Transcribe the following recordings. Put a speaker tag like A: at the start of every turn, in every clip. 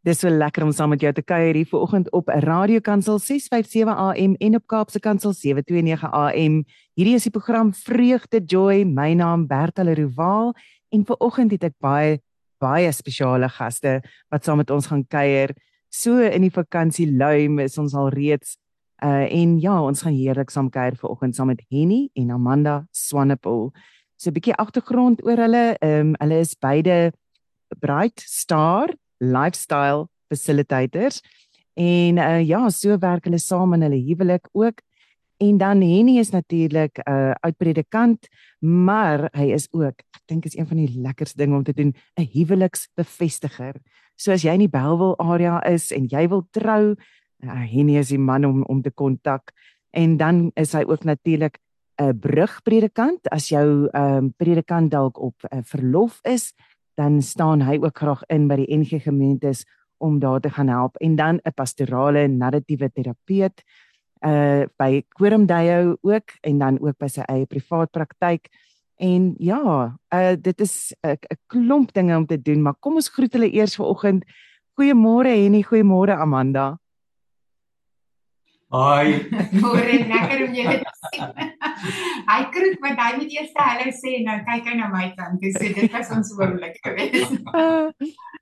A: Dis so lekker om saam met jou te kuier hier vanoggend op 'n radiokansel 657 AM en op Kaapse Kansel 729 AM. Hierdie is die program Vreugde Joy. My naam Bertha Leroux en vanoggend het ek baie baie spesiale gaste wat saam met ons gaan kuier. So in die vakansie luim is ons al reeds uh en ja, ons gaan heerlik saam kuier vanoggend saam met Henny en Amanda Swanepoel. So 'n bietjie agtergrond oor hulle. Ehm um, hulle is beide Bright Star lifestyle facilitators en uh, ja, so werk hulle saam in hulle huwelik ook. En dan Henny is natuurlik 'n uh, uitpredikant, maar hy is ook, ek dink is een van die lekkerste dinge om te doen, 'n huweliksbevestiger. So as jy in die Bellville area is en jy wil trou, uh, Henny is die man om om te kontak. En dan is hy ook natuurlik 'n brugpredikant as jou ehm um, predikant dalk op uh, verlof is dan staan hy ook graag in by die NG gemeentes om daar te gaan help en dan 'n pastorale narratiewe terapeut uh by Quorumdayo ook en dan ook by sy eie privaat praktyk. En ja, uh dit is 'n klomp dinge om te doen, maar kom ons groet hulle eers vanoggend. Goeiemôre Henny, goeiemôre Amanda.
B: Hi.
C: Môre lekker om julle te sien. Hy kroek wat hy moet eers hallo sê en nou kyk hy na my kant. Dis so dit was ons oomblik gewees.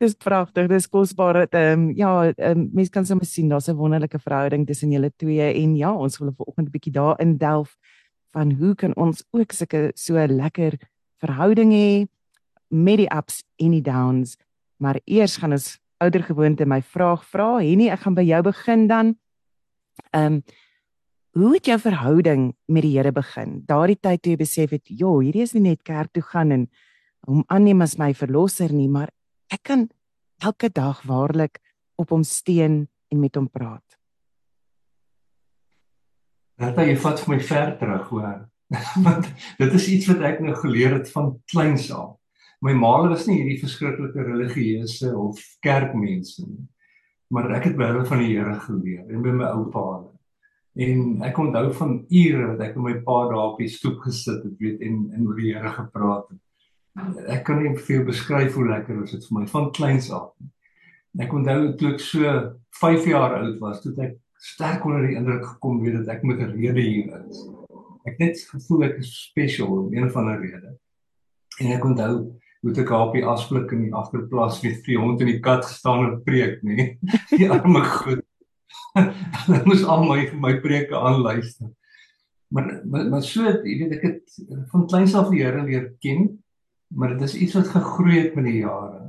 A: dis pragtig. Dis kosbaar. Ehm um, ja, um, mense kan sommer sien daar's 'n wonderlike verhouding tussen julle twee en ja, ons wil vanoggend 'n bietjie daarin delf van hoe kan ons ook sulke so lekker verhouding hê met die ups en die downs. Maar eers gaan ons ouer gewoonte my vraag vra. Henny, ek gaan by jou begin dan. Ehm um, hoe het jou verhouding met die Here begin? Daardie tyd toe jy besef het, "Jo, hierdie is nie net kerk toe gaan en hom aanneem as my verlosser nie, maar ek kan elke dag waarlik op hom steun en met hom praat."
B: Net jy vat vir my ver terug, hoor. Want dit is iets wat ek nou geleer het van kleins af. My ma was nie hierdie verskriklike religieuse of kerkmense nie maar ek het by hulle van die Here geleer en by my oupa. En ek onthou van ure wat ek met my pa daar op die stoep gesit het, weet en en oor die Here gepraat het. Ek kan nie vir jou beskryf hoe lekker was dit vir my van kleins af. Ek onthou toe ek so 5 jaar oud was, toe ek sterk onder die indruk gekom weet dat ek met 'n rede hier is. Ek net gevoel ek is special om een of ander rede. En ek onthou moet ek op die asblik in die agterplaas met die hond en die kat gestaan en preek, nê? Die arme goed. Hulle moes al my my preke aanluister. Maar maar, maar so, jy weet ek het van kleins af die Here leer ken, maar dit is iets wat gegroei het met die jare.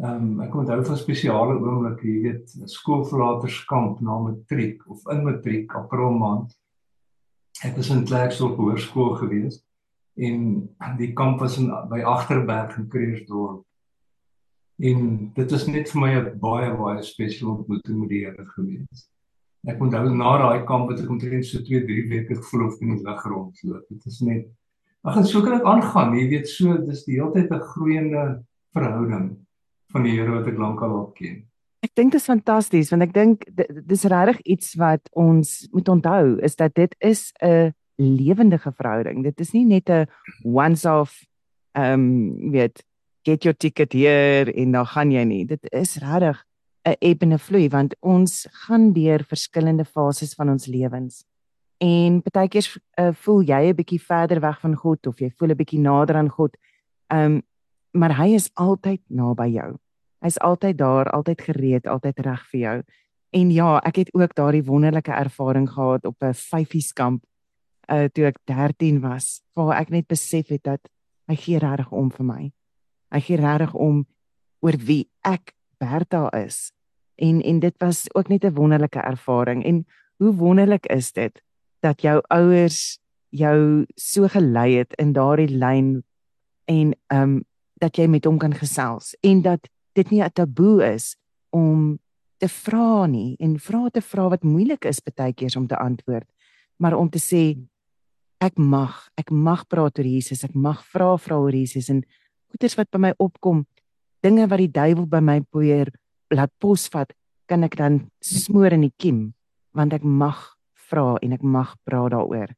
B: Ehm um, ek onthou van spesiale oomblikke, jy weet, skoolverlaterskamp na matriek of in matriek, april maand. Ek was in Klerksdorp hoërskool geweest en die kamp was in by Agterberg in Kreersdorp. En dit was net vir my 'n baie baie spesiale ontmoeting met die Here gewees. Ek onthou na daai kamp het ek omtrent so 2, 3 weke gevoel of in die lig rondloop. Dit is net Ag en so kan dit aangaan. Jy weet so dis die hele tyd 'n groeiende verhouding van die Here wat ek lankal al ken.
A: Ek dink dit is fantasties want ek dink dis regtig iets wat ons moet onthou is dat dit is 'n lewendige verhouding. Dit is nie net 'n once off ehm um, weet get your ticket hier en dan gaan jy nie. Dit is regtig 'n ebb en 'n vloei want ons gaan deur verskillende fases van ons lewens. En partykeer uh, voel jy 'n bietjie verder weg van God of jy voel 'n bietjie nader aan God. Ehm um, maar hy is altyd naby jou. Hy's altyd daar, altyd gereed, altyd reg vir jou. En ja, ek het ook daardie wonderlike ervaring gehad op 'n vyfieskamp uh toe ek 13 was, waar ek net besef het dat hy gee regtig om vir my. Hy gee regtig om oor wie ek Bertha is. En en dit was ook net 'n wonderlike ervaring en hoe wonderlik is dit dat jou ouers jou so gelei het in daardie lyn en ehm um, dat jy met hom kan gesels en dat dit nie 'n taboe is om te vra nie en vra te vra wat moeilik is baie keer om te antwoord maar om te sê ek mag, ek mag praat oor Jesus, ek mag vra vra oor Jesus en goeters wat by my opkom, dinge wat die duiwel by my probeer laat posvat, kan ek dan smoor in die kiem want ek mag vra en ek mag praat daaroor.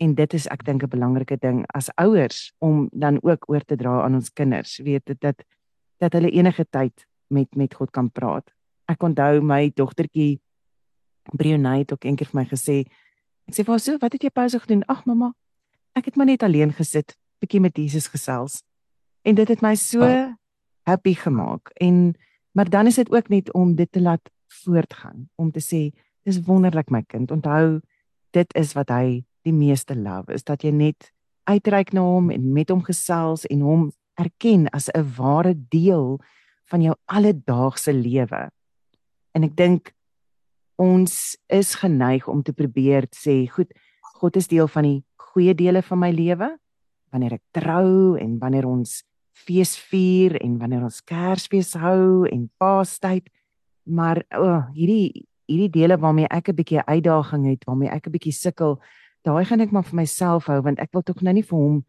A: En dit is ek dink 'n belangrike ding as ouers om dan ook oor te dra aan ons kinders, weet dit dat dat hulle enige tyd met met God kan praat. Ek onthou my dogtertjie Brionay het ook eendag vir my gesê, ek sê vir haar so, "Wat het jy pouse gedoen?" "Ag mamma, ek het maar net alleen gesit, bietjie met Jesus gesels." En dit het my so oh. happy gemaak. En maar dan is dit ook net om dit te laat voortgaan, om te sê, "Dis wonderlik my kind. Onthou, dit is wat hy die meeste love, is dat jy net uitreik na hom en met hom gesels en hom erken as 'n ware deel van jou alledaagse lewe. En ek dink ons is geneig om te probeer sê, goed, God is deel van die goeie dele van my lewe wanneer ek trou en wanneer ons fees vier en wanneer ons Kersfees hou en Paastyd. Maar o, oh, hierdie hierdie dele waarmee ek 'n bietjie uitdaging het, waarmee ek 'n bietjie sukkel, daai gaan ek maar vir myself hou want ek wil tog nou nie vir hom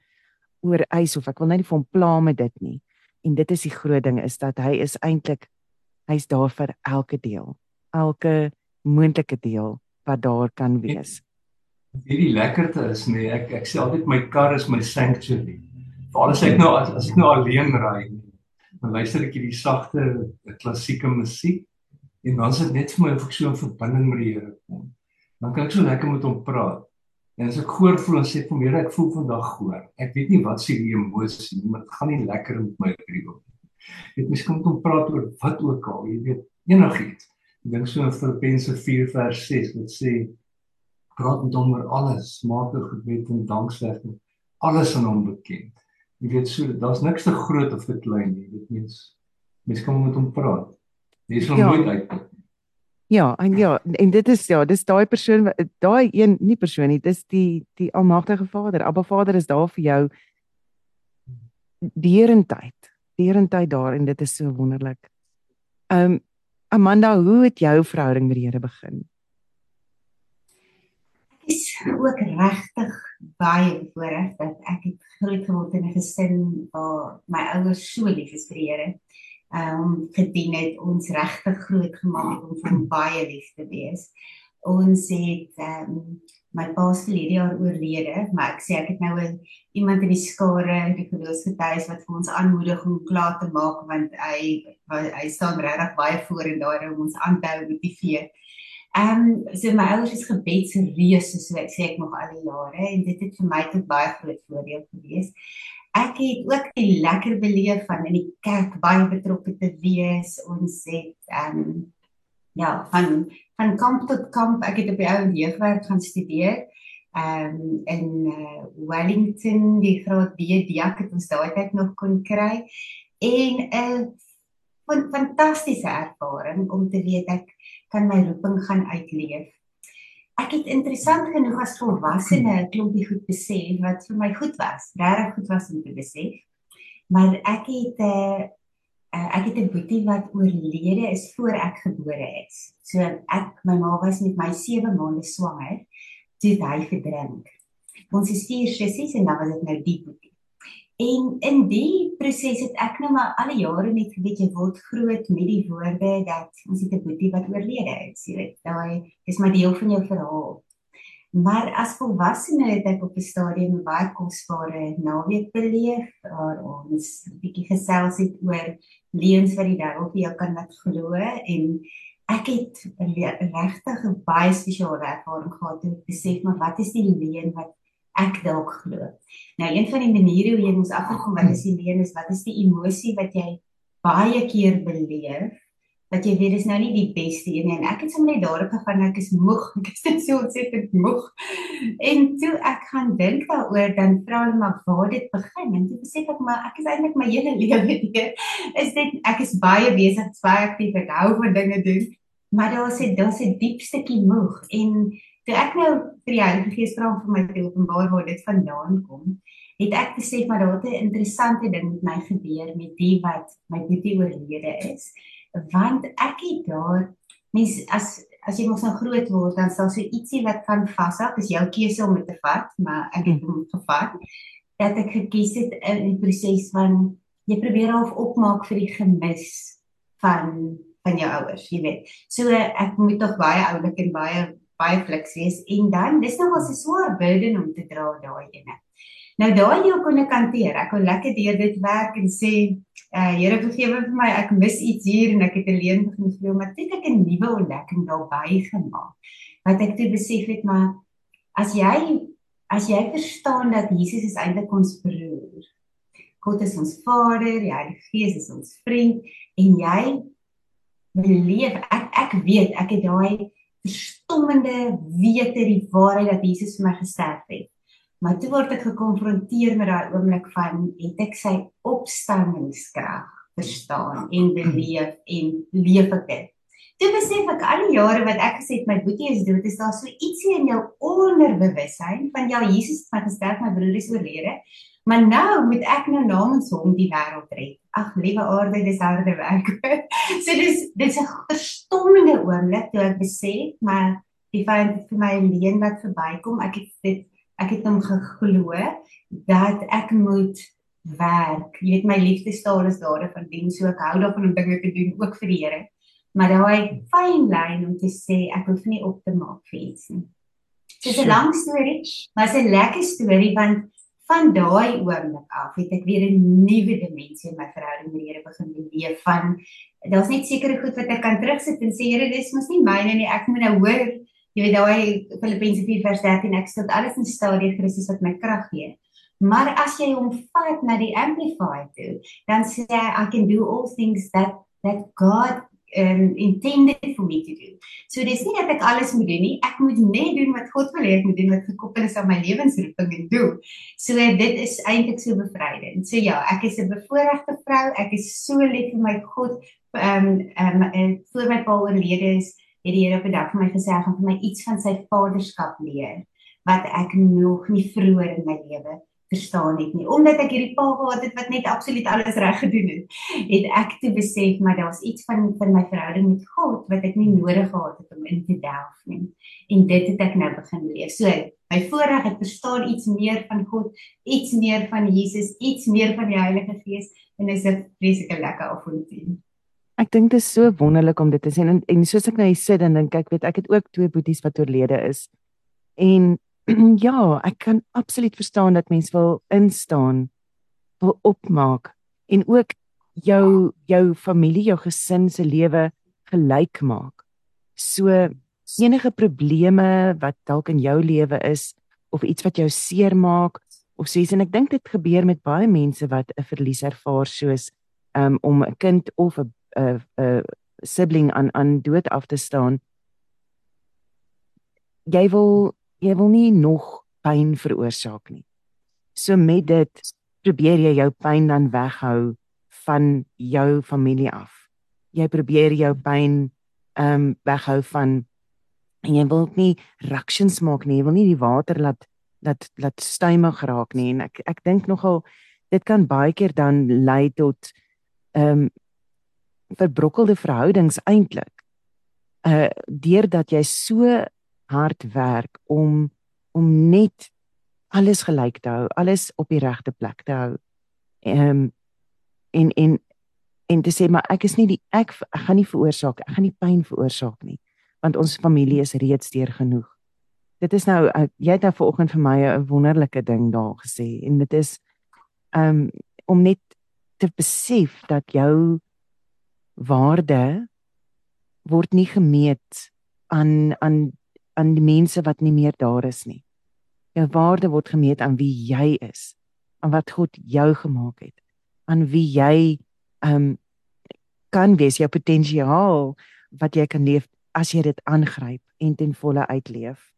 A: oor eis of ek wil nou nie vir hom pla met dit nie. En dit is die groot ding is dat hy is eintlik hy's daar vir elke deel. Elke moontlike deel wat daar kan wees.
B: Hierdie lekkerte is nee, ek ek sê altyd my kar is my sanctuary. Veral as ek nou as, as ek nou alleen ry, dan luister ek hierdie sagte klassieke musiek en dan is dit net vir my of ek so 'n verbinding met die Here kom. Dan kan ek so lekker met hom praat. En as ek hoor voel en sê vir my, ek voel vandag hoor. Ek weet nie wat se die emosie nie, maar dit gaan nie lekker met my drie op. Dit miskien moet om praat oor wat ook al, jy weet, enigiets. Ek dink so in Filippense 4 vers 6 wat sê praat met hom oor alles, maak 'n gebed en danksegging, alles aan hom bekend. Jy weet so, daar's niks te groot of te klein nie. Dit mens mens kan met hom praat. Jy sal ja. nooit uitkom.
A: Ja, en ja, en dit is ja, dis daai persoon daai een nie persoon nie, dis die die almagtige Vader. Abba Vader is daar vir jou deurentyd. Deurentyd daar en dit is so wonderlik. Um Amanda, hoe het jou verhouding met die Here begin?
C: Ek is ook regtig baie bevoorreg dat ek het groot geword in 'n gesin waar my ouers so lief is vir die Here um gedien het ons regtig groot gemaak om vir baie lief te wees. Ons het um my pa se verlede jaar oorlede, maar ek sê ek het nou 'n iemand in die skare, die geloofsgetuies wat vir ons aanmoedig om klaar te maak want hy hy staan regtig baie voor en daar om ons aan te motiveer. Ehm um, so my ouers is gebedsreuse so ek sê ek nog al die jare en dit het vir my tot baie groot voordeel gewees ek het ook die lekker beleef van in die kerk baie betrokke te wees. Ons het ehm um, ja, van van kamp tot kamp. Ek het op die ou jeugwerk gaan studeer. Ehm um, in uh, Wellington, die groot B-diak het ons daai tyd nog kon kry. En 'n uh, fantastiese ervaring om te weet ek kan my roeping gaan uitleef ek het interessant genoeg as volwassene 'n klompie goed besef wat vir my goed was, regtig goed was om te besef. Maar ek het 'n uh, uh, ek het 'n boetie wat oorlede is voor ek gebore is. So ek my ma was met my 7 maande swanger toe hy verdrink. Ons is vier sissies en dan was dit nou die boetie. En in die proses het ek nou maar al die jare net geweet jy word groot met die woorde dat ons het 'n boetie wat oorlede is. Jy weet, daai is maar deel van jou verhaal. Maar as volwassene het ek op 'n stadium baie kosbare naweek beleef waar ons 'n bietjie gesels het oor leuns wat die duiwel vir jou kan laat glo en ek het regtig 'n baie spesiale ervaring gehad om te besef maar wat is die leuen wat ek dalk glo. Nou een van die maniere hoe jy mos afkom wat is die leen is wat is die emosie wat jy baie keer beleef wat jy weet is nou nie die beste een nie en ek het sommer net daarop gegaan ek is moeg ek is net so ontsettend moeg en toe ek gaan dink daaroor dan vra hulle maar waar dit begin en toe sê ek maar ek is eintlik my hele lewe hier is dit ek is baie besig baie aktief ek hou van dinge doen maar daar sê daar's 'n diep stukkie moeg en toe ek nou vir die Heilige Gees vra om vir my te openbaar waar dit vandaan kom, het ek besef maar daar het 'n interessante ding met my gebeur met die wat my boetie oorlede is, want ek het daar mens as as jy mos nou groot word dan sal so ietsie wat kan vashou, dis jou keuse om dit te vat, maar ek het hom gevat dat ek gekies het in die proses van jy probeer half opmaak vir die gemis van van jou ouers, jy weet. So ek moet tog baie oulik en baie baie fliks wees en dan dis nog 'n swaar burden om te dra daai ene. Nou daai deel kon ek hanteer. Ek kon lekker deur dit werk en sê, uh Here vergewe vir my, ek mis iets hier en ek het alleen begin glo, maar dit het 'n nuwe ontdekking daarbey gemaak. Wat ek toe besef het maar as jy as jy verstaan dat Jesus is eintlik ons broer. God is ons Vader, die Heilige Gees is ons vriend en jy beleef ek ek weet ek het daai verstommende wete die waarheid dat Jesus vir my gesterf het. Maar toe word ek gekonfronteer met daai oomblik van het ek sy opstandingskrag verstaan en beleef en leef ek dit. Toe besef ek al die jare wat ek gesê het my boetie is dood, is daar so ietsie in jou onderbewussyn van ja Jesus het my gesterf, my broer is oorlede. Maar nou moet ek nou namens hom die wêreld red. Ag liewe aarde, dis harde werk. so dis dis 'n verstommende oomblik toe ek besef, maar die feit vir my leen wat verbykom, ek het dit ek het hom geglo dat ek moet werk. Jy weet my liefde staal is daar van dien, so ek hou daarvan om dinge te doen ook vir die Here. Maar daai fyn lyn om te sê ek hoef nie op te maak vir iets nie. Dit is 'n lang storie, maar 'n lekker storie want van daai oomblik af het ek weer 'n nuwe dimensie in my verhouding met die Here begin beleef van daar's net sekere goed wat ek kan terugsit en sê Here dis mos nie myne nie. Ek moet nou hoor jy weet daai Filippense 4:13 ek sê alles in staat deur Christus wat my krag gee. Maar as jy hom vat na die amplified toe dan sê hy I can do all things that that God um intended for me to do. So dis nie dat ek alles moet doen nie. Ek moet net doen wat God wil hê ek moet doen wat gekoppel is aan my lewensroeping en doel. So dit is eintlik so bevrydend. So ja, ek is 'n bevoorregte vrou. Ek is so lief vir my God. Um um en voor my pa oorlede is, het die Here op 'n dag vir my gesê hy gaan vir my iets van sy vaderskap leer wat ek nog nie vroeër in my lewe verstaan het nie. Omdat ek hierdie pa gehad het wat net absoluut alles reg gedoen het het ek te besef maar daar's iets van van my verhouding met God wat ek nie nodig gehad het om in te delf nie. En dit het ek nou begin leer so my voorreg ek verstaan iets meer van God iets meer van Jesus iets meer van die Heilige Gees en dit is 'n vreeslike lekker avontuur
A: Ek dink dit is so wonderlik om dit te sien. En, en soos ek nou hier sit en dink ek weet ek het ook twee boeties wat oorlede is. En ja, ek kan absoluut verstaan dat mens wil instaan, wil opmaak en ook jou jou familie, jou gesin se lewe gelyk maak. So enige probleme wat dalk in jou lewe is of iets wat jou seermaak of sies en ek dink dit gebeur met baie mense wat 'n verlies ervaar soos um, om 'n kind of 'n 'n 'n sibling aan aan dood af te staan. Jy wil jy wil nie nog pyn veroorsaak nie. So met dit probeer jy jou pyn dan weghou van jou familie af. Jy probeer jou pyn ehm um, weghou van en jy wil nie reactions maak nie. Jy wil nie die water laat laat laat stuimig raak nie en ek ek dink nogal dit kan baie keer dan lei tot ehm um, verbrokkelde verhoudings eintlik. Uh deurdat jy so hard werk om om net alles gelyk te hou, alles op die regte plek te hou. Ehm um, en en en te sê maar ek is nie die ek, ek gaan nie veroorsaak, ek gaan nie pyn veroorsaak nie, want ons familie is reeds deur genoeg. Dit is nou jy het nou vanoggend vir my 'n wonderlike ding daar gesê en dit is ehm um, om net te besef dat jou waarde word nie gemeet aan aan aan die mense wat nie meer daar is nie. Jou waarde word gemeet aan wie jy is, aan wat God jou gemaak het, aan wie jy um kan wees, jou potensiaal wat jy kan leef as jy dit aangryp en ten volle uitleef.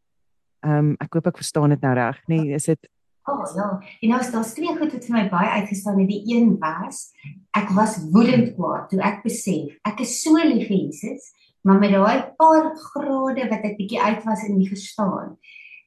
A: Um ek hoop ek verstaan dit nou reg, nê? Nee, is dit
C: Oh ja, en nou is daar twee goed wat vir my baie uitgestaan het. Die een was ek was woedend kwaad toe ek besef ek is so lief vir Jesus maar met daai paar grade wat ek bietjie uit was in die verstaan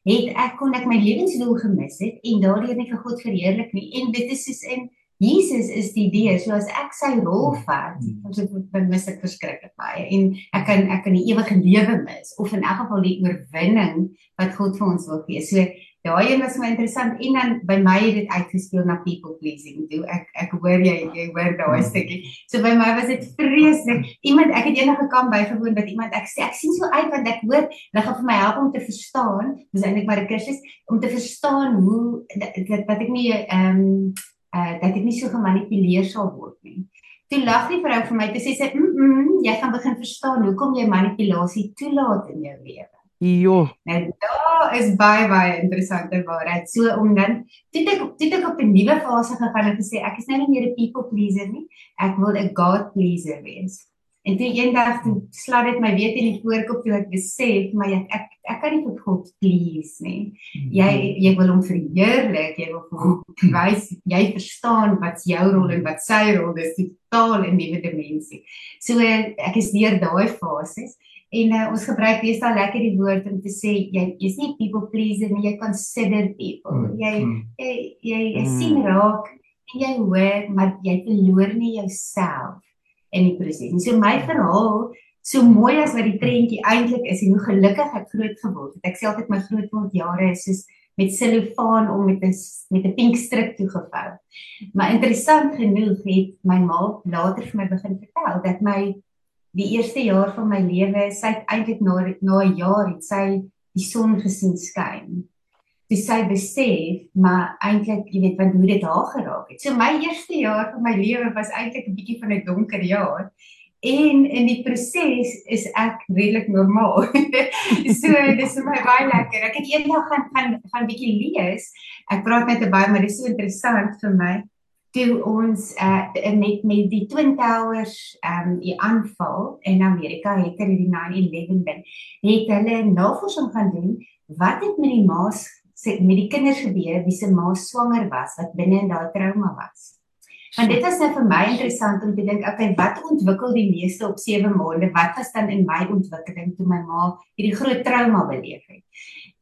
C: het ek kon ek my lewensdoel gemis het en daardeur nie vir God verheerlik nie. En dit is soos in Jesus is die deur. So as ek sy rol vat ons het mis ek verskriklik baie. En ek kan ek kan die ewige lewe mis of in elk geval die oorwinning wat God vir ons wil gee. So daai een was my interessant en dan by my het dit uitgespeel na people pleasing. Toe ek ek hoor jy jy hoor daai hmm. stukkie. So by my was dit vreeslik. Iemand ek het eendag gekom bygewoon dat iemand ek sê ek sien so uit want ek hoor hulle gaan vir my help om te verstaan. Dis eintlik maar 'n kursus om te verstaan hoe dat dat ek nie ehm um, uh, dat ek nie so gemanipuleer sal word nie. Toe lag die vrou vir my te sê sy, "Mm, mm jy gaan begin verstaan hoekom jy manipulasie toelaat in jou lewe."
A: Jo.
C: Nou daar is baie baie interessante waarheid. So om dan dit ek dit ek op 'n nuwe fase gegaan en gesê ek is nou nie meer 'n people pleaser nie. Ek wil 'n God pleaser wees. En toe eendag toe slaat dit my weet in die voorkop toe ek besef maar ek ek, ek kan nie vir God please nie. Jy jy wil hom verheerlik, jy wil hom wys jy verstaan wat jou rol en wat sy rol is totaal 'n nuwe dimensie. So ek is deur daai fases. En uh, ons gebruik meestal lekker die woord om te sê jy is nie people pleaser nie, jy consider people. Mm, jy jy jy, jy mm. sien raak en jy hoor maar jy verloor nie jouself in die proses. En so my verhaal so mooi as wat die prentjie eintlik is en hoe gelukkig ek groot geword het. Ek sê altyd my grootword jare is soos met selofaan om met 'n met 'n pink strik toegevou. Maar interessant genoeg het my ma later vir my begin vertel dat my die eerste jaar van my lewe, sy het eintlik na na 'n jaar het sy die son gesien skyn. Dis sy besef, maar eintlik, jy weet, want hoe dit haar geraak het. So my eerste jaar van my lewe was eintlik 'n bietjie van 'n donker jaar. En in die proses is ek redelik normaal. so dis vir my baie lekker. Ek het eendag gaan gaan gaan bietjie lees. Ek praat net baie, maar dit is so interessant vir my toe ons uh, met met die Twin Towers ehm um, die aanval in Amerika het hulle die 9/11 ding het hulle navorsing gaan doen wat het met die maas met die kinders gebeur wie se ma swanger was wat binne in daai trauma was. Want dit was net vir my interessant om te dink, okay, wat ontwikkel die meeste op 7 maande? Wat was dan in my ontwikkeling toe my ma hierdie groot trauma beleef het?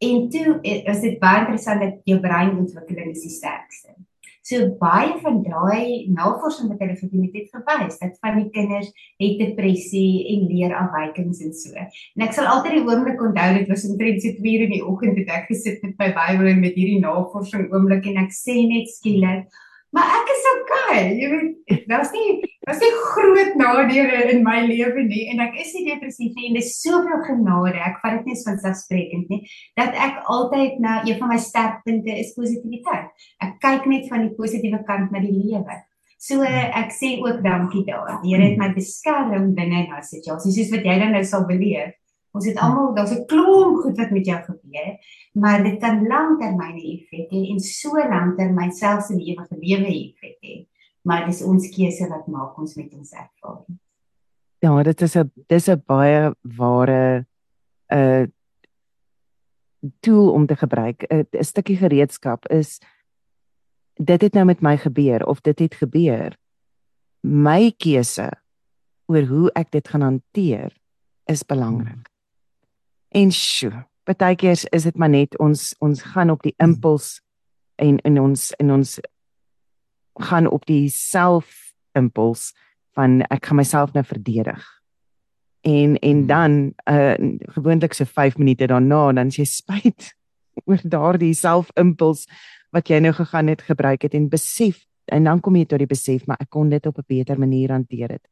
C: En toe eh, is dit baie interessant dat jou breinontwikkeling is die sterkste. So baie van daai navorsing wat hulle gedoen het, het gewys dat van die kinders het depressie en leerafwykings en so. En ek sal altyd die oomblik onthou dit was omtrent so 2 uur in die oggend het ek gesit met my Bybel en met hierdie navorsing oomblik en ek sê net skielik Maar ek is okay. Jy weet, daar's nie daar's nie groot nadele in my lewe nie en ek is nie depressief nie en dis soveel genade. Ek vat dit nie van selfsprekend nie dat ek altyd na een van my sterkpunte is positiwiteit. Ek kyk net van die positiewe kant na die lewe. So ek sê ook dankie daar. Die Here het my beskerm binne daai situasie soos wat jy dan nou sal beleef. Ons het almal daar's 'n klomp goed wat met jou gebeur, maar dit kan langtermyn effek hê en so langtermyn selfs die ewige lewe effek hê. Maar dis ons keuse wat maak ons met ons ervaring.
A: Ja, dit is 'n dis 'n baie ware 'n uh, tool om te gebruik. 'n uh, stukkie gereedskap is dit het nou met my gebeur of dit het gebeur. My keuse oor hoe ek dit gaan hanteer is belangrik. En sjoe, partykeer is dit maar net ons ons gaan op die impuls en in ons in ons gaan op die self impuls van ek gaan myself nou verdedig. En en hmm. dan uh gewoonlik so 5 minute daarna dan jy spyt oor daardie self impuls wat jy nou gegaan het gebruik het en besef en dan kom jy tot die besef maar ek kon dit op 'n beter manier hanteer het.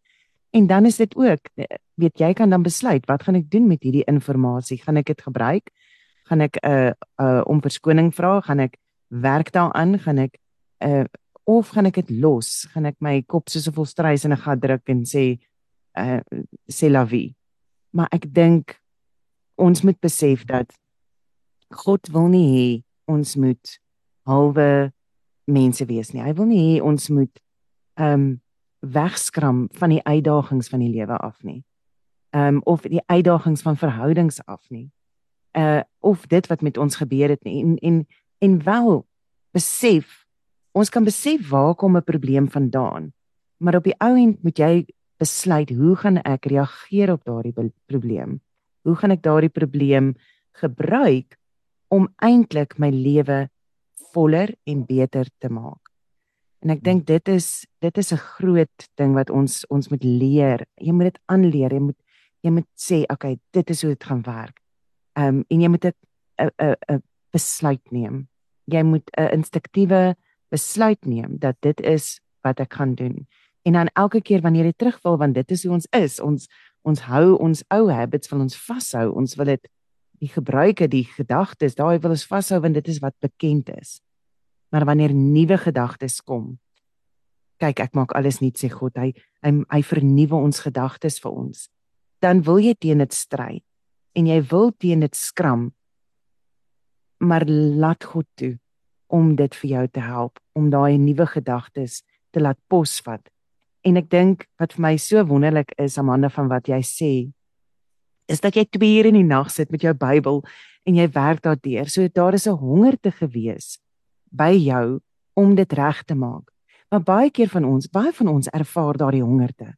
A: En dan is dit ook weet jy kan dan besluit wat gaan ek doen met hierdie inligting? Gaan ek dit gebruik? Gaan ek 'n uh, uh, om verskoning vra? Gaan ek werk daaraan? Gaan ek uh, of gaan ek dit los? Gaan ek my kop soos 'n volstrys in 'n gat druk en sê uh sê la vie. Maar ek dink ons moet besef dat God wil nie hê ons moet halwe mense wees nie. Hy wil nie hê ons moet um wegskram van die uitdagings van die lewe af nie. Ehm um, of die uitdagings van verhoudings af nie. Uh of dit wat met ons gebeur het nie en en en wel besef ons kan besef waar kom 'n probleem vandaan. Maar op die ou end moet jy besluit hoe gaan ek reageer op daardie probleem? Hoe gaan ek daardie probleem gebruik om eintlik my lewe voller en beter te maak? En ek dink dit is dit is 'n groot ding wat ons ons moet leer. Jy moet dit aanleer. Jy moet jy moet sê, okay, dit is hoe dit gaan werk. Ehm um, en jy moet 'n 'n 'n besluit neem. Jy moet 'n instiktiewe besluit neem dat dit is wat ek gaan doen. En dan elke keer wanneer jy terugval want dit is hoe ons is, ons ons hou ons ou habits van ons vashou. Ons wil dit die gebruike, die gedagtes, daai wil ons vashou want dit is wat bekend is. Maar wanneer nuwe gedagtes kom, kyk ek maak alles nuut sê God, hy hy, hy vernuwe ons gedagtes vir ons. Dan wil jy teen dit stry en jy wil teen dit skram. Maar laat God toe om dit vir jou te help om daai nuwe gedagtes te laat posvat. En ek dink wat vir my so wonderlik is Amanda van wat jy sê is dat jy 2 ure in die nag sit met jou Bybel en jy werk daardeur. So daar is 'n honger te gewees by jou om dit reg te maak. Maar baie keer van ons, baie van ons ervaar daardie hongerte.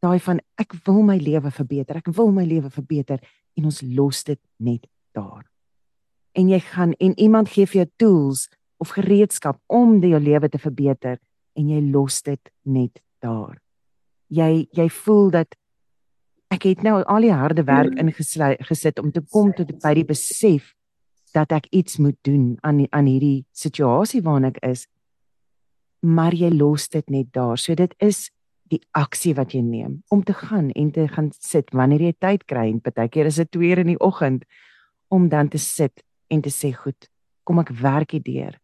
A: Daai van ek wil my lewe verbeter, ek wil my lewe verbeter en ons los dit net daar. En jy gaan en iemand gee vir jou tools of gereedskap om jou lewe te verbeter en jy los dit net daar. Jy jy voel dat ek het nou al die harde werk hmm. ingesit om te kom tot by die besef dat ek iets moet doen aan aan hierdie situasie waarin ek is. Maar jy los dit net daar. So dit is die aksie wat jy neem om te gaan en te gaan sit wanneer jy tyd kry en partykeer is dit 2:00 in die oggend om dan te sit en te sê goed, kom ek werk hier deur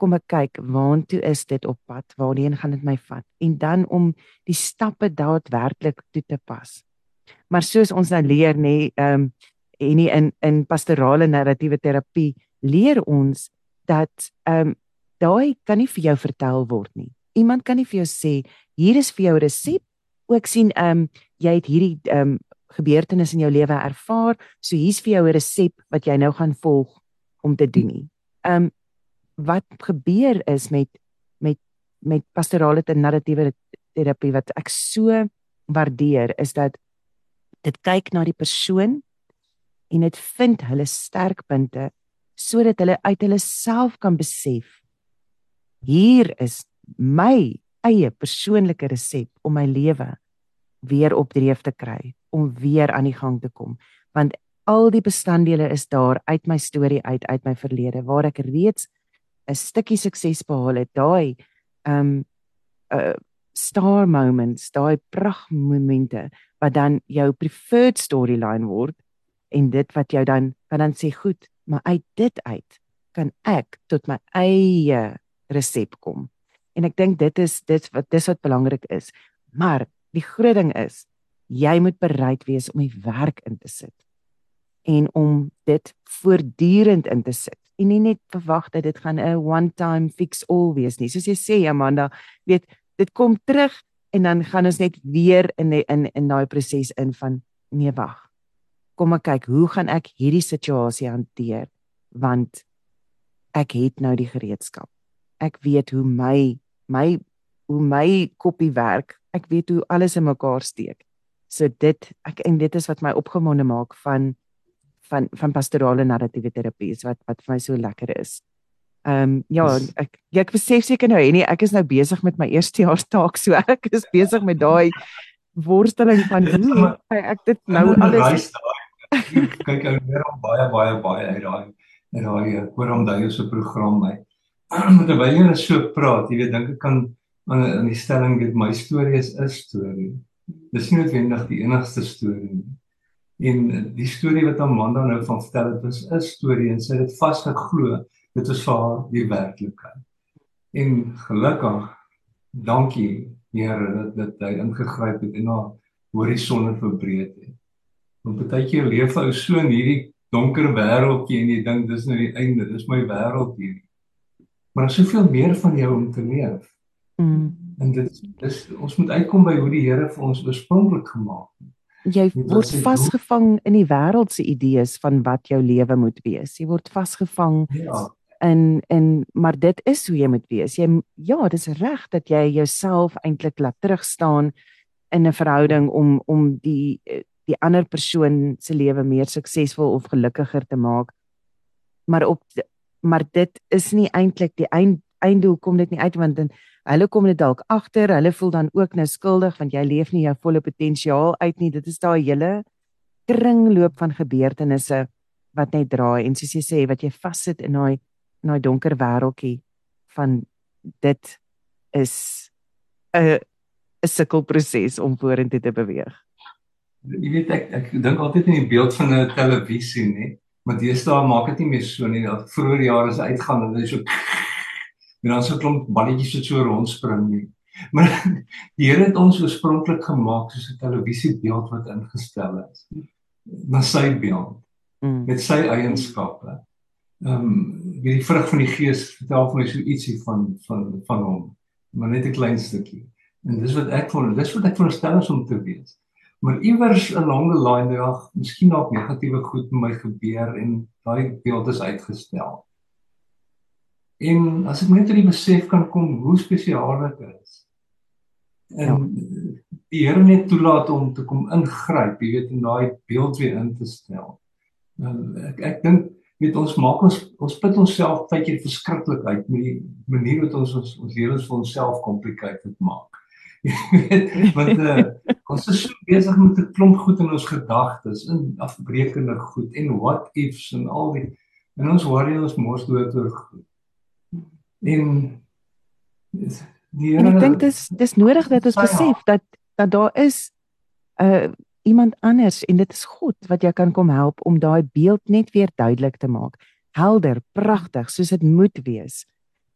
A: kom ek kyk waantoe is dit op pad waarheen gaan dit my vat en dan om die stappe daadwerklik toe te pas maar soos ons nou leer nê ehm um, en nie in in pastorale narratiewe terapie leer ons dat ehm um, daai kan nie vir jou vertel word nie. Iemand kan nie vir jou sê hier is vir jou resep. Ook sien ehm um, jy het hierdie ehm um, gebeurtenis in jou lewe ervaar so hier's vir jou 'n resep wat jy nou gaan volg om te doen nie. Ehm um, wat gebeur is met met met pastorale en narratiewe terapie wat ek so waardeer is dat dit kyk na die persoon en dit vind hulle sterkpunte sodat hulle uit hulle self kan besef hier is my eie persoonlike resep om my lewe weer op dreef te kry om weer aan die gang te kom. Want al die bestanddele is daar uit my storie uit uit my verlede waar ek reeds 'n stukkie sukses behaal het, daai um uh star moments, daai pragtmomente wat dan jou preferred storyline word en dit wat jou dan kan dan sê goed, maar uit dit uit kan ek tot my eie resep kom. En ek dink dit is dit wat dis wat belangrik is. Maar die groot ding is jy moet bereid wees om die werk in te sit en om dit voortdurend in te sit en nie net verwag dat dit gaan 'n one time fix all wees nie. Soos jy sê Amanda, weet dit kom terug en dan gaan ons net weer in die, in in daai proses in van nee wag. Kom ek kyk, hoe gaan ek hierdie situasie hanteer? Want ek het nou die gereedskap. Ek weet hoe my my hoe my koppie werk. Ek weet hoe alles in mekaar steek. So dit ek en dit is wat my opgewonde maak van van van pastorale narratiewe terapie is wat wat vir my so lekker is. Ehm um, ja, ek ek besef seker nou en ek is nou besig met my eerste jaar taak so ek is besig met daai worsteling van hoe ek dit nou alles
B: kyk ou meer om baie baie baie uit daai daai eh, oor om daai so program my. Terwyl jy net so praat, jy weet dink ek kan aan in die stelling dit my storie is 'n storie. Dis nie noodwendig die enigste storie nie. En die storie wat Amanda nou van vertel het, was 'n storie en sy het dit vasgeglo. Dit was vir die werklikheid. En gelukkig, dankie Here dat dat hy ingegryp het en haar horisonne verbreek het. Want baie keer leef ou so in hierdie donker wêreldjie en jy dink dis nou die einde, dis my wêreld hier. Maar daar's soveel meer van jou om te leef. Mm. En dit is ons moet uitkom by hoe die Here vir ons oorspronklik gemaak het
A: jy word vasgevang in die wêreld se idees van wat jou lewe moet wees. Jy word vasgevang ja. in in maar dit is hoe jy moet wees. Jy ja, dis reg dat jy jouself eintlik laat terugstaan in 'n verhouding om om die die ander persoon se lewe meer suksesvol of gelukkiger te maak. Maar op maar dit is nie eintlik die eind einddoel kom dit nie uit want dan Hulle kom net dalk agter, hulle voel dan ook nou skuldig want jy leef nie jou volle potensiaal uit nie. Dit is daai hele kringloop van gebeurtenisse wat net draai en soos jy sê wat jy vassit in daai in daai donker wêreltjie van dit is 'n 'n sukkelproses om vorentoe te beweeg.
B: Jy weet ek ek dink altyd in die beeld van 'n televisie, nê? Maar deesdae maak dit nie meer so nie. Al vroeër jare is uitgaan en dit is so en dan so klomp balletjies wat so rondspring nie. Maar die Here het ons oorspronklik gemaak soos 'n televisiebeeld wat ingestel is na sy beeld mm. met sy eienskappe. Ehm um, die vrug van die gees vertel vir my so ietsie van van van hom, maar net 'n klein stukkie. En dis wat ek voel, dis wat ek veronderstel is om te weet. Maar iewers 'n lange line dag, miskien dalk negatiewe goed met my gebeur en daai beeld is uitgestel. En as ek net hierdie besef kan kom hoe spesiaal dit is. En ja. die Here net toelaat om te kom ingryp, jy weet, en daai beeld weer in te stel. Nou ek ek dink weet ons maak ons ons put onsself tydjie verskriklik uit met die manier wat ons ons ons lewens vir onsself complicated maak. want uh, ons is so besig met 'n klomp goed in ons gedagtes, in afbreekende goed en what ifs en al die en ons worry ons mors dood oor goed. En
A: die Here ek dink dis dis nodig dat ons besef dat dat daar is 'n uh, iemand anders en dit is God wat jou kan kom help om daai beeld net weer duidelik te maak. Helder, pragtig, soos dit moet wees.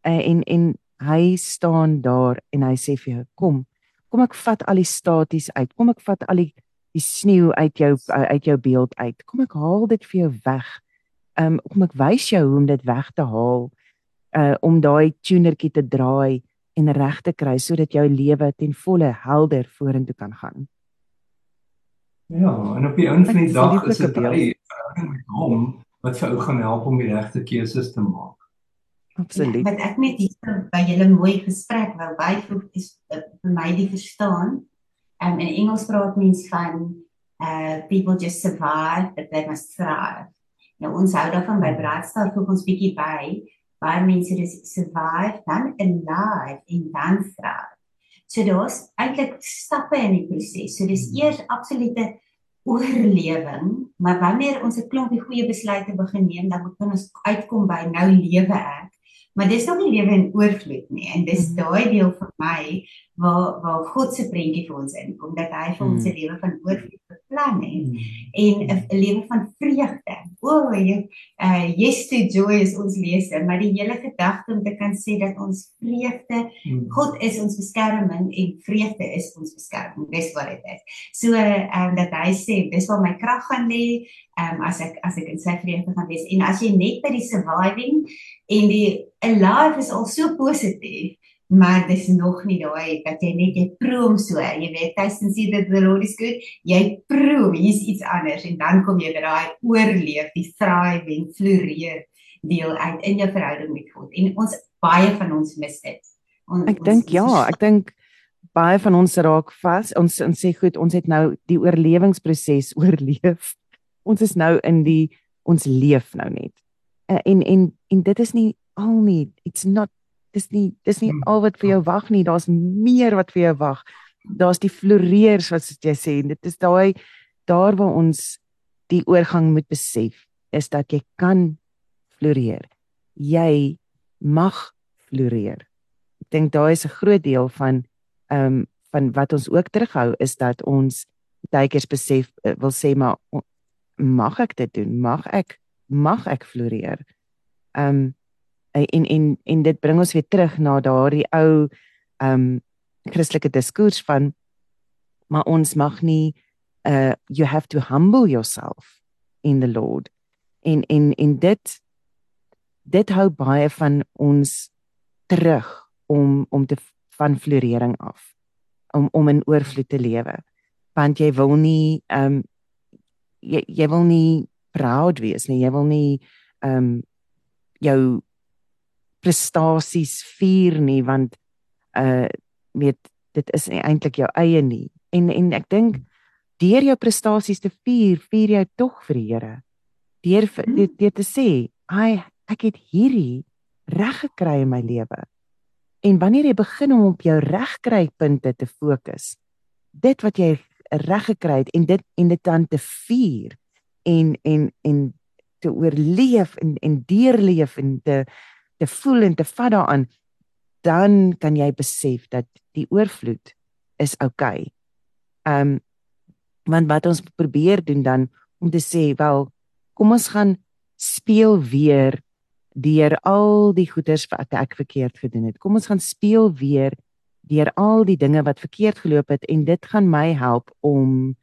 A: Uh, en en hy staan daar en hy sê vir jou, kom. Kom ek vat al die staties uit. Kom ek vat al die die sneeu uit jou uit jou beeld uit. Kom ek haal dit vir jou weg. Um kom ek wys jou hoe om dit weg te haal. Uh om daai tunertjie te draai en reg te kry sodat jou lewe ten volle helder vorentoe kan gaan.
B: Ja, en op die einde van die dag is dit die verhouding met hom wat vir ou gaan help om die regte keuses te maak.
A: Absoluut.
C: Wat ek net hier by julle mooi gesprek wou byvoeg is uh, vir my die verstaan. Um, in Engels praat mens van uh people just survive but they must thrive. Nou ons hou daarvan by Braadstar voeg ons bietjie by baie mense dis survive dan alive en dan thrive. So daar's eintlik stappe in die proses. So dis hmm. eers absolute oorlewing, maar wanneer ons 'n klompie goeie besluite begin neem, dan moet ons uitkom by nou lewe ek. Maar dis nog nie lewe in oorvloed nie en dis mm. daai deel vir my waar waar God se prentjie vir ons inkom dat hy vir ons 'n mm. lewe van oorvloed beplan het mm. en 'n lewe van vreugde. O, jy uh yes to joy is ons lese, maar die hele gedagte om te kan sê dat ons vreugde, mm. God is ons beskerming en vreugde is ons beskerming. Dis wat dit is. So ehm um, dat hy sê dis waar my krag gaan lê, ehm um, as ek as ek in sy vreugde gaan wees en as jy net by die surviving en die alive is al so positief maar dis nog nie daai dat jy net jy proom so jy weet tysten sê dat the lord is good jy proom hier's iets anders en dan kom jy by daai oorleef die thrive en floreer deel uit in jou verhouding met God. En ons baie van ons mis dit.
A: On, ek dink ja ek dink baie van ons raak vas ons ons sê goed ons het nou die oorlewingsproses oorleef. Ons is nou in die ons leef nou net. Eh, en en en dit is nie al nie it's not dis nie dis nie hmm. al wat vir jou wag nie. Daar's meer wat vir jou wag. Daar's die floreers wat jy sê en dit is daai daar waar ons die oorgang moet besef is dat jy kan floreer. Jy mag floreer. Ek dink daai is 'n groot deel van ehm um, van wat ons ook terughou is dat ons baie keer besef eh, wil sê maar mag ek dit doen? Mag ek mag ek floreer? Ehm um, en en en dit bring ons weer terug na daardie ou ehm um, Christelike diskurs van maar ons mag nie uh you have to humble yourself in the Lord. En en en dit dit hou baie van ons terug om om te van florering af om om in oorvloed te lewe. Want jy wil nie ehm um, jy jy wil nie proud wees nie. Jy wil nie ehm um, jou prestasies vier nie want uh weet dit is eintlik jou eie nie. En en ek dink deur jou prestasies te vier vier jy tog vir die Here. Deur dit hmm. te sê ai ek het hierdie reg gekry in my lewe. En wanneer jy begin om op jou regkrypunte te fokus dit wat jy reg gekry het en dit en dit dan te vier en en en te oorleef en en deurleef en te te voel en te vat daaraan dan kan jy besef dat die oorvloed is oukei. Okay. Ehm um, want wat ons probeer doen dan om te sê wel kom ons gaan speel weer deur al die goeders wat ek verkeerd gedoen het. Kom ons gaan speel weer deur al die dinge wat verkeerd geloop het en dit gaan my help om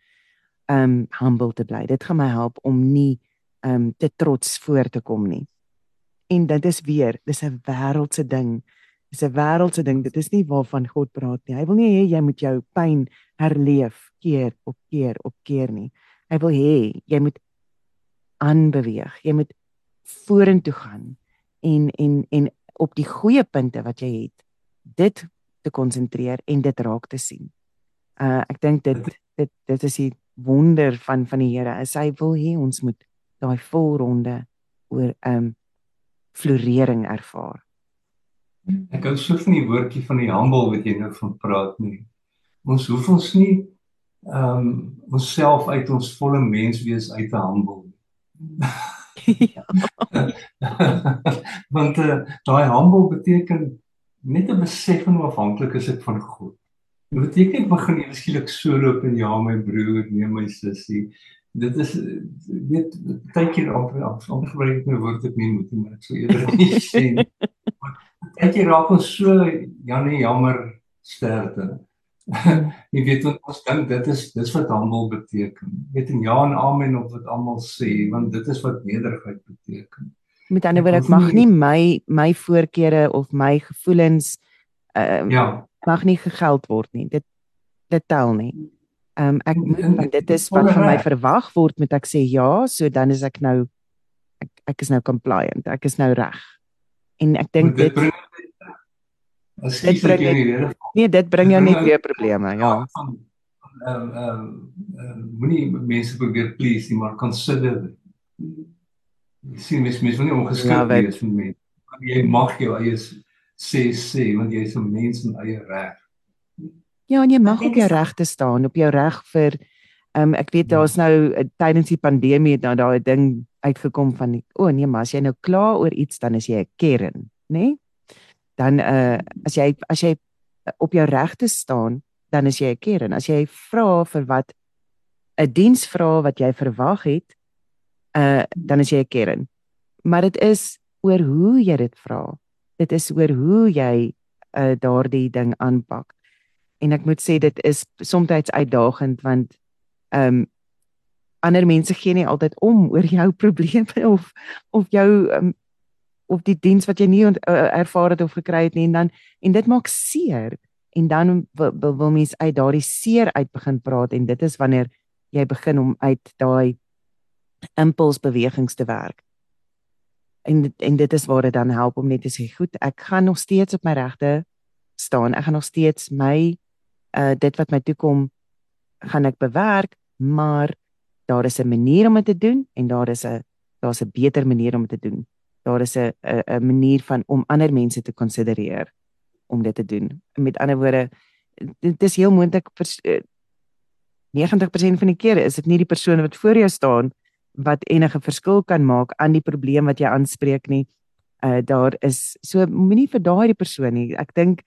A: um humble te bly. Dit gaan my help om nie um te trots voor te kom nie. En dit is weer, dis 'n wêreldse ding. Dis 'n wêreldse ding. Dit is nie waarvan God praat nie. Hy wil nie hê jy moet jou pyn herleef keer op keer op keer nie. Hy wil hê jy moet aanbeweeg. Jy moet vorentoe gaan en en en op die goeie punte wat jy het, dit te konsentreer en dit raak te sien. Uh ek dink dit dit dit is die wonder van van die Here. Hy wil hê ons moet daai volronde oor um florering ervaar.
B: Ek hou so van die woordjie van die humble wat jy nou van praat nie. Ons hoef ons nie um onsself uit ons volle menswees uit te humble nie. Want uh, daai humble beteken net 'n besef van hoe afhanklik is ek van God. Dit beteken ek begin ewe skielik so loop en ja my broer, nee my sussie. Dit is weet baie keer amper amper gebruik ek nou woord ek nie moet nie, maar ek sou eerder nie sê nie. Baie keer raak ons so Janie jammer sterkte. jy weet ons dink dit is dis wat humble beteken. Weet en ja en amen op wat almal sê want dit is wat nederigheid beteken.
A: Met ander woorde ek mag nie my my voorkeure of my gevoelens uh, ja mag nie gegeld word nie. Dit dit tel nie. Ehm um, ek moet dit is wat van my verwag word met ek sê ja, so dan is ek nou ek ek is nou compliant. Ek is nou reg. En ek dink dit bring as sê jy nie Nee, dit bring jou net weer probleme, ja.
B: Ehm ehm moenie mense probeer please nie, maar consider sien mens mens wil nie ongeskik wees vir mense. Jy mag jou eie sê sê want jy is 'n mens met eie reg.
A: Ja, en jy mag op jou regte staan, op jou reg vir ehm um, ek weet daar's nou uh, tydens die pandemie het nou daai ding uitgekom van die, o oh, nee, maar as jy nou kla oor iets dan is jy 'n kern, nê? Nee? Dan uh as jy as jy op jou regte staan, dan is jy 'n kern. As jy vra vir wat 'n diens vra wat jy verwag het, uh dan is jy 'n kern. Maar dit is oor hoe jy dit vra dit is oor hoe jy uh, daardie ding aanpak. En ek moet sê dit is soms uitdagend want ehm um, ander mense gee nie altyd om oor jou probleme of of jou um, of die diens wat jy nie uh, ervaar het of gekry het nie. En dan en dit maak seer. En dan wil, wil, wil mens uit daardie seer uit begin praat en dit is wanneer jy begin om uit daai impulsbewegings te werk. En en dit is waar dit dan help om net te sê goed ek gaan nog steeds op my regte staan. Ek gaan nog steeds my uh dit wat my toe kom gaan ek bewerk maar daar is 'n manier om dit te doen en daar is 'n daar's 'n beter manier om dit te doen daar is 'n 'n manier van om ander mense te konsidereer om dit te doen met ander woorde dit is heel moontlik 90% van die kere is dit nie die persoon wat voor jou staan wat enige verskil kan maak aan die probleem wat jy aanspreek nie. Uh daar is so moenie vir daai persoon nie. Ek dink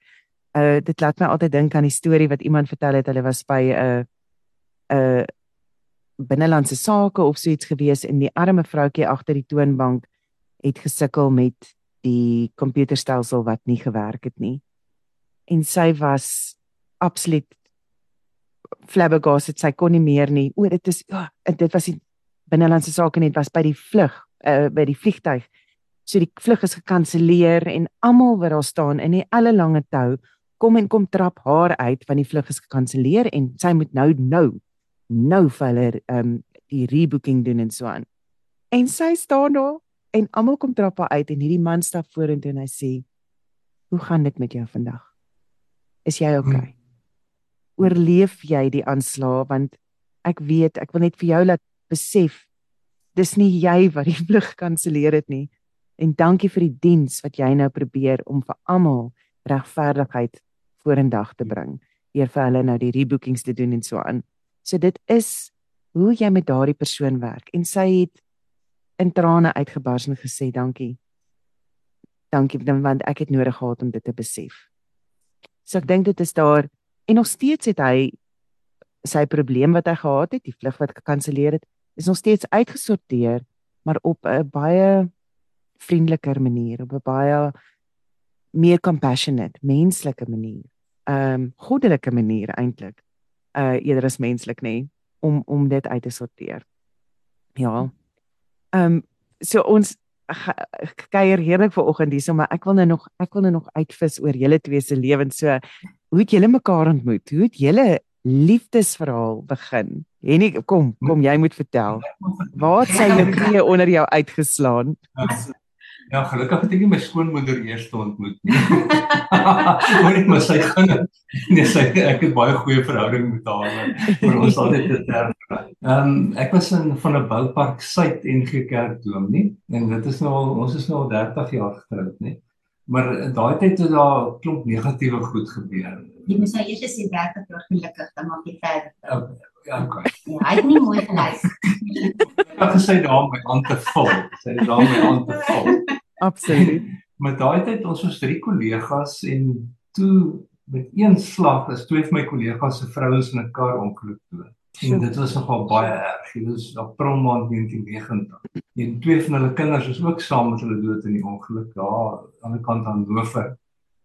A: uh dit laat my altyd dink aan die storie wat iemand vertel het. Hulle was by 'n uh, 'n uh, binnelandse sake of so iets gewees en die arme vroutjie agter die toonbank het gesukkel met die komputerstelsel wat nie gewerk het nie. En sy was absoluut flabbergasted. Sy kon nie meer nie. O, dit is ja, dit was die binnelandse sake net was by die vlug uh, by die vliegtyg. So die vlug is gekanselleer en almal wat daar staan in die alle lange tou kom en kom trap haar uit want die vlug is gekanselleer en sy moet nou nou nou vir hulle um die rebooking doen en so aan. En sy staan daar en almal kom trap haar uit en hierdie man stap vorentoe en hy sê: "Hoe gaan dit met jou vandag? Is jy okay? Hmm. Oorleef jy die aanslag want ek weet ek wil net vir jou laat besef dis nie jy wat die vlug kanselleer het nie en dankie vir die diens wat jy nou probeer om vir almal regverdigheid vorendag te bring deur vir hulle nou die rebookings te doen en so aan. So dit is hoe jy met daardie persoon werk en sy het in trane uitgebars en gesê dankie. Dankie want ek het nodig gehad om dit te besef. So ek dink dit is daar en nog steeds het hy sy probleem wat hy gehad het, die vlug wat gekanselleer het, is nog steeds uitgesorteer, maar op 'n baie vriendeliker manier, op 'n baie meer compassionate, menslike manier. Ehm um, goddelike manier eintlik. Uh eerder as menslik nê om om dit uit te sorteer. Ja. Ehm um, so ons kuier heerlik vanoggend hierso maar ek wil nou nog ek wil nou nog uitvis oor julle twee se lewens. So hoe het julle mekaar ontmoet? Hoe het julle liefdesverhaal begin? Henny, kom, kom jy moet vertel. Waar het sy jou knie onder jou uitgeslaan?
B: Ja, gelukkig het ek nie my skoonmoeder eers ontmoet nie. Hoor net maar sy gaan nee, sy ek het baie goeie verhouding met haar. Maar ons het dit terwyl. Ehm um, ek was in van 'n boupark Suid NG Kerk Dom nie en dit is nou al ons is nou al 30 jaar getroud nie. Maar daai tyd het daar klomp negatiewe goed gebeur.
C: Jy moet sê eers sê 30 jaar gelukkig dan maak jy verder.
B: Okay. Ja, okay.
C: Ja, hy het nie mooi geluister.
B: Ek het gesê daar my hand te vol. Sy het daar my hand te vol.
A: Absoluut.
B: Met daai tyd ons was drie kollegas en toe met een slag is twee van my kollegas se vrouens in 'n kar ongeluk dood. En dit was nogal baie erg. Dit was April maand 1990. En twee van hulle kinders is ook saam met hulle dood in die ongeluk daar aan die kant van Hoofweg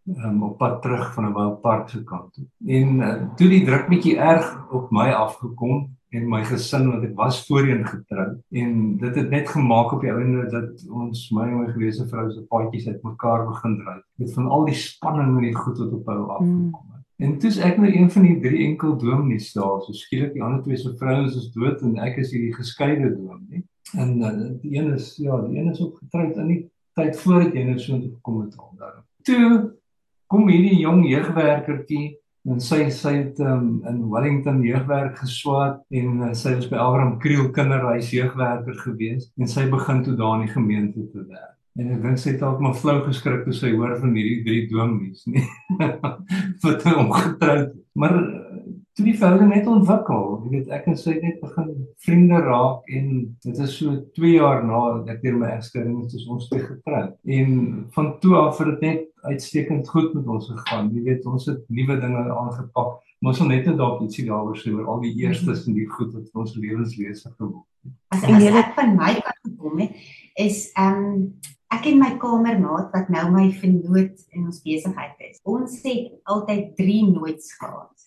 B: um, op pad terug van 'n wildpark se kant toe. En uh, toe die druk bietjie erg op my afgekom en my gesin want ek was voorheen getroud en dit het net gemaak op die einde dat ons my en my gewese vrou se paadjies uitmekaar begin dry met van al die spanning en die goed wat op hou afgekom het. Mm. En toe's ek nou een van die drie enkel dominees daar, so skielik die ander twee se vrouens is dood en ek is hierdie geskeide dominee. En uh, die een is ja, die een is ook getroud in die tyd voordat jy nou so intoe gekom het al daar. Toe kom hierdie jong jeugwerkertjie en sy sy het um, in Wellington jeugwerk geswaat en uh, sy was by Abraham Kriel kinderhuis jeugwerker gewees en sy begin toe daar in die gemeente te werk. En ek dink sy het dalk maar flou geskrik toe sy hoor van hierdie drie dominees nie. wat hom getroud. Maar toe die verhouding net ontwikkel, jy weet ek en sy het net begin vriende raak en dit is so 2 jaar na ek deur my egskeiding is ons twee getroud. En van toe af het dit net uitstekend goed met ons gegaan. Jy weet, ons het nuwe dinge aangepak. Ons wil net dalk ietsie daaroor sê oor al die eerstes en die goed wat ons lewenslese geword
C: het. As, as ek van my kant gekom het, is ehm um, ek en my kamermaat wat nou my vernoot in ons besigheid is. Ons het altyd 3 nooits gehad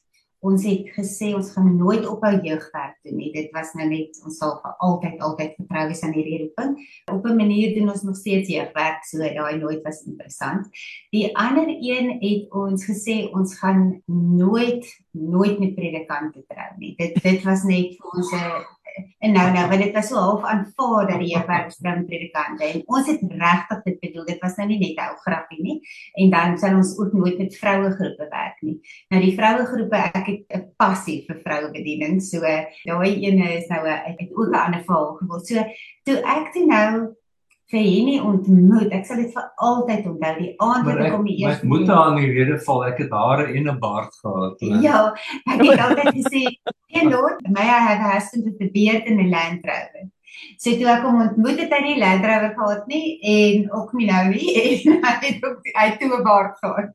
C: ons het gesê ons gaan nooit ophou jeugwerk doen nie. Dit was nou net ons sal vir altyd altyd vertrou wees aan hierdie roeping. Op 'n manier doen ons nog steeds jeugwerk, so daai nooit was interessant. Die ander een het ons gesê ons gaan nooit nooit met predikante trou nie. Dit dit was net vir ons 'n en nou nou want dit was so half aanvaar dat die jeugwerk spring predikante en ons het regtig dit bedoel dit was nou nie net 'n ou grappie nie en dan sal ons ook nooit met vroue groepe werk nie. Nou die vroue groepe ek het 'n passie vir vroue bediening so daai ene is nou 'n het ook 'n ander val geword so toe ek toe nou vir Henny ontmoet. Ek sal dit vir altyd onthou. Die aand wat ek kom die eerste.
B: Ek moet haar aan die rede val. Ek het hare en 'n baard gehad.
C: Ne? Ja, ek het altyd gesê, "Hey Lord, may I have a husband with a beard and a Land Rover." So toe ek hom ontmoet het hy nie Land Rover gehad nie en ook nie nou nie en hy het ook hy toe 'n baard gehad.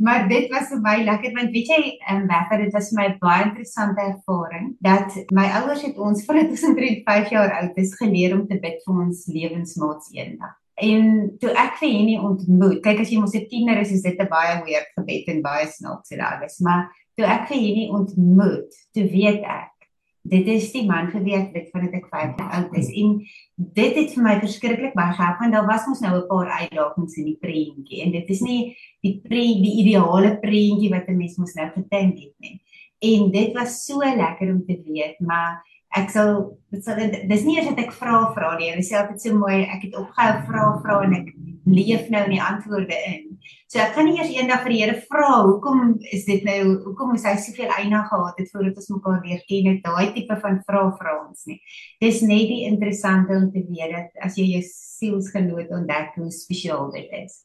C: Maar dit was vir my lekker want weet jy, ehm um, dit was my baie interessante ervaring dat my ouers het ons vanaf ons 35 jaar oud is geleer om te bid vir ons lewensmaats eendag. En toe ek vir Henny ontmoet, kyk as jy mos 'n tiener is, is dit 'n baie weird gebed en baie snaaks en alles, maar toe ek vir Henny ontmoet, toe weet ek dit is die man geweet dit vandat ek 50 oud is. En dit het vir my verskriklik baie gehelp want daar was mos nou 'n paar uitdagings in die prentjie. En dit is nie die pre die ideale prentjie wat 'n mens mos nou gedink het nie. En dit was so lekker om te weet maar ek sal dit sal dis nie eers dat ek vra vra nie. Hulle sê altyd so mooi ek het opgehou vra vra en ek leef nou in die antwoorde in. So ek kan nie eers eendag vir die Here vra hoekom is dit nou hoekom is hy soveel eina gehad het voordat ons mekaar leer ken het daai tipe van vra vra ons nie. Dis net die interessante om te weet dat as jy jou sielsgenoot ontdek hoe spesiaal dit is.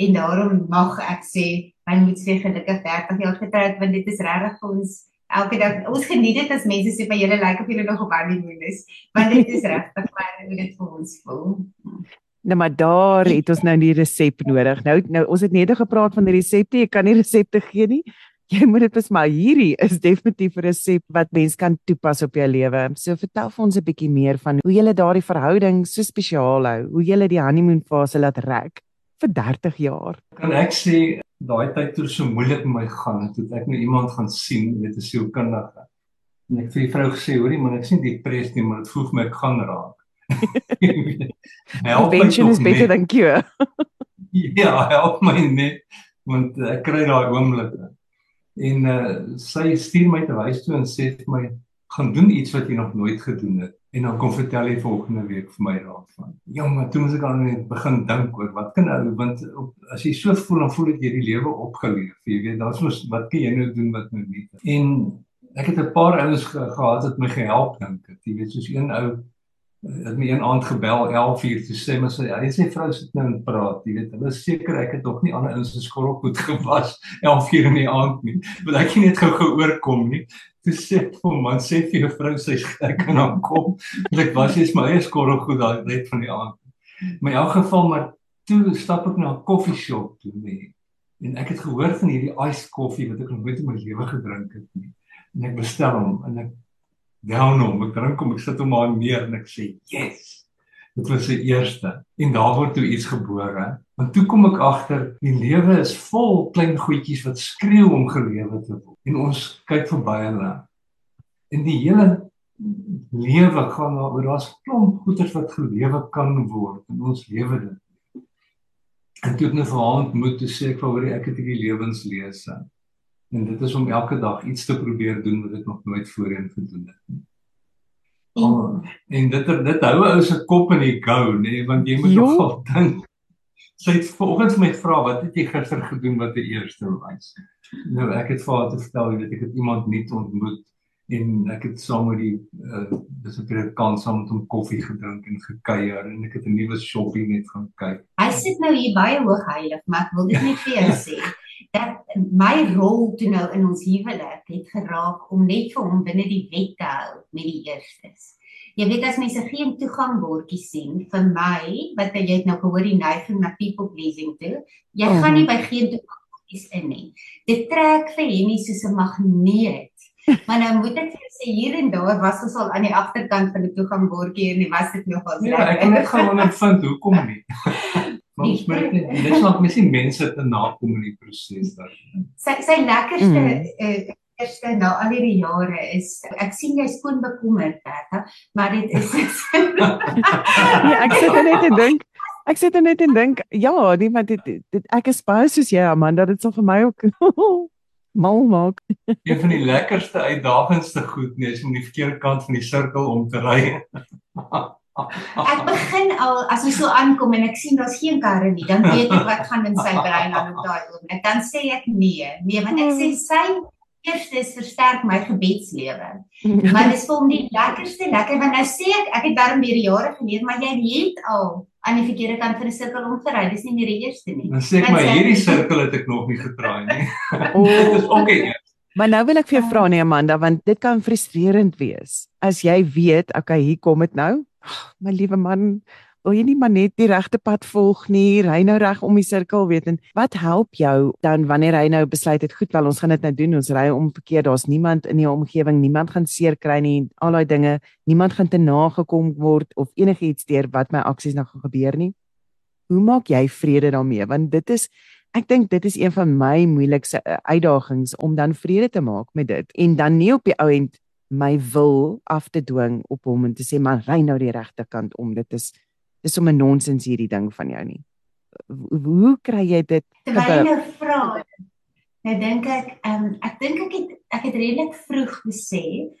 C: En daarom mag ek sê my moet sê gelukkig 30 jaar getroud want dit is regtig vir ons elke dag ons geniet dit as mense sê vir julle lyk of julle nog op honeymoon is want dit is regtig maar hoe dit vir ons voel.
A: Nou maar daar het ons nou die resep nodig. Nou nou ons het net gepraat van die resepte, jy kan nie resepte gee nie. Jy moet dit bes maar hierdie is definitief 'n resep wat mens kan toepas op jou lewe. So vertel vir ons 'n bietjie meer van hoe jy daardie verhouding so spesiaal hou, hoe jy die honeymoon fase laat rek vir 30 jaar.
B: Kan ek sê daai tyd toe so moeilik met my gaan het, het ek nou iemand gaan sien, weet 'n sielkundige. En ek het vir die vrou gesê, hoorie man, ek sien depressed nie, maar dit voel vir my ek gaan raak.
A: help Prevention is beter than cure.
B: ja, help my net want ek kry daai oomblikke. En uh, sy stuur my te huis toe en sê vir my gaan doen iets wat jy nog nooit gedoen het en dan kom vertel jy volgende week vir my raad van. Ja, maar toe moet ek dan net begin dink oor wat kan nou want op, as jy so voel dan voel ek jy die lewe opgeleef. Jy weet, daar's mos wat kan jy nou doen wat nou nie. En ek het 'n paar ouens ge, gehad wat my gehelp dink. Jy weet, soos een ou het my een aand gebel 11 uur toe sê my sy hy sê vrou sit nou en praat jy weet. Hulle seker ek het nog nie ander ouens se skorrelgoed gewas 11 uur in die aand nie. Wil ek nie net gou geoorkom nie. Toe sê hom man sê vir jou vrou sy ek kan dan kom. Ek was jy's my eie skorrelgoed daai net van die aand. Maar in elk geval maar toe stap ek na 'n koffieshop toe nee en ek het gehoor van hierdie iced koffie wat ek nog nooit in my lewe gedrink het nie. En ek bestel hom en ek down hom. Ek drink hom, ek sit hom maar neer en ek sê, "Yes." Dit was die eerste en daar word toe iets gebore. Want toe kom ek agter, die lewe is vol klein goedjies wat skreeu om gelewe te word. En ons kyk verby hulle. En die hele lewe gaan daaroor, daar's klomp goeders wat gelewe kan word en ons lewe dit. En toe ek nou vanaand moet sê ek wou ek het hierdie lewenslese. En dit is om elke dag iets te probeer doen wat ek nog nooit voorheen gedoen het nie. Oh, en dit dit hou ou se kop in die gou nê nee, want jy moet jo. nogal dink. Sy het volgens my vra wat het jy gister gedoen wat die eerste was. Nou ek het vir haar te vertel jy weet ek het iemand nuut ontmoet en ek het saam met die uh, dis 'n kans saam met hom koffie gedrink en gekuier en ek het 'n nuwe shopping net gaan kyk.
C: Hy sit nou hier baie hoog heilig, maar ek wil dit net vir jou sê dat my rol toe nou in ons huwelik het geraak om net vir hom binne die wet te hou met die eerstes. Jy weet as mense geen toegangbordjies sien vir my wat jy het nou gehoor die neiging na people pleasing toe, jy mm. gaan nie by geen toegangbordjies in nie. Dit trek vir hom nie soos 'n magneet. Maar nou moet ek vir sê hier en daar was ons al aan die agterkant van die toegangbordjie en was dit nog
B: al. Ja, ek kan net gewoon vind hoekom nie. Maar ons merk net dit is nog mens nie mense te nakom in die proses daar.
C: Sy sy lekkerste mm. uh, eerste nou al hierdie jare is ek sien jy skoon bekommerd Bertha, maar dit is
A: Ja, ek sit net en dink Ek sit net en dink ja, nee, maar dit, dit ek is baie soos jy Amanda, dit sal vir my ook mal maak.
B: Een van die lekkerste uitdagendste goed nee, is om die verkeerde kant van die sirkel om te ry.
C: Ek begin al as ons so aankom en ek sien daar's geen karre nie, dan weet ek wat gaan in sy brein aan op daai oomblik. Dan sê ek nee. Nee, want ek sê sy eerste is versterk my gebedslewe. Maar dis vir hom die lekkerste lekker want nou sê ek ek het darm deur die jare geleer, maar jy het al aan die verkeerde kant van die sirkel omgery. Dis nie meer die eerste nie.
B: Dan sê ek maar hierdie sirkel het ek nog nie gedraai nie. Dit is okay.
A: Maar nou wil ek vir jou vra nee Amanda, want dit kan frustrerend wees. As jy weet, okay, hier kom dit nou my liewe man, wil jy nie maar net die regte pad volg nie, ry nou reg om die sirkel, weet en wat help jou dan wanneer hy nou besluit het goed wel ons gaan dit nou doen, ons ry om verkeerd, daar's niemand in die omgewing, niemand gaan seer kry nie, al daai dinge, niemand gaan te nagekom word of enigiets deur wat my aksies nou gaan gebeur nie. Hoe maak jy vrede daarmee? Want dit is ek dink dit is een van my moeilikste eh, uitdagings om dan vrede te maak met dit. En dan nie op die ou end my wil af te dwing op hom en te sê man ry nou die regte kant om. Dit is dis om 'n nonsens hierdie ding van jou nie. Hoe kry jy dit
C: terwyl jy vra nou dink ek um, ek dink ek het ek het redelik vroeg besef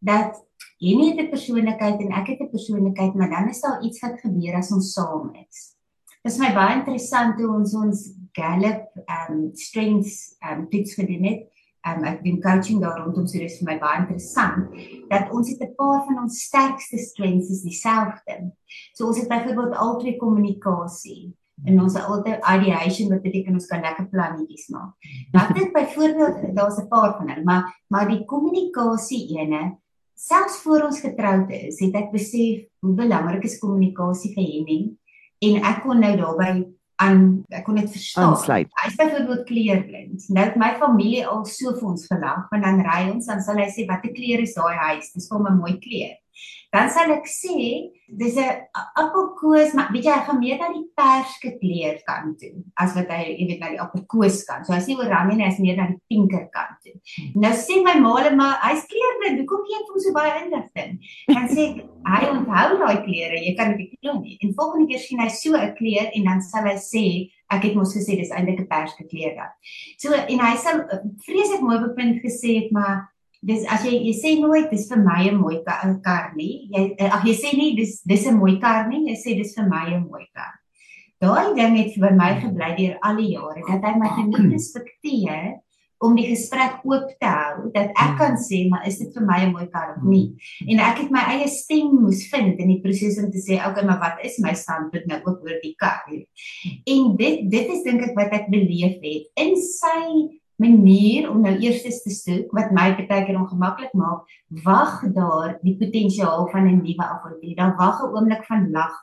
C: dat jy nie 'n persoonlikheid en ek het 'n persoonlikheid maar dan is daar iets wat gebeur as ons saam is. Dis my baie interessant hoe ons ons Gallup um strengths um toets gedoen het um, ek doen coaching daar rondom so dis vir my baie interessant dat ons het 'n paar van ons sterkste strengths is dieselfde. So ons het byvoorbeeld altyd kommunikasie. en ons altyd ideation wat beteken ons kan lekker plannetjies maak. Wat dit byvoorbeeld daar's 'n paar van hulle, maar maar die kommunikasie ene selfs voor ons getroud is, het ek besef hoe belangrik is kommunikasie vir Henning en ek kon nou daarbey aan ek kon dit verstaan.
A: Aansluit.
C: Hy is byvoorbeeld kleurblind. Nou het my familie al so vir ons gelag, want dan ry ons dan sal hy sê watter kleur is daai huis? Dis vir 'n mooi kleur dan sal ek sê dis 'n appelkoos maar weet jy hy gaan meer na die perske kleur kant toe as wat hy jy weet na die appelkoos kant. So as jy oranje is meer na die pinker kant toe. Nou sê my maale maar hy's kleurblind. Hoekom gee jy hom so baie inligting? Dan sê ek hy onthou daai kleure. Jy kan dit glo nie. En volgende keer sien hy so 'n kleur en dan sal hy sê ek het mos gesê dis eintlik 'n perske kleur dan. So en hy sal vreeslik mooi bevind gesê het maar dis as jy jy sê nooit dis vir my 'n mooi kar nie. Jy ag jy sê nie dis dis 'n mooi kar nie. Jy sê dis vir my 'n mooi kar. Daai ding het vir my gebly deur al die jare dat hy my genoeg respekteer om die gesprek oop te hou dat ek kan sê maar is dit vir my 'n mooi kar of nie. En ek het my eie stem moes vind in die proses om te sê okay maar wat is my standpunt nou ook oor die kar? En dit dit is dink ek wat ek beleef het in sy manier om nou eers te soek wat my baie keer ongemaklik maak, wag daar die potensiaal van 'n nuwe avontuur. Daar wag 'n oomblik van lag.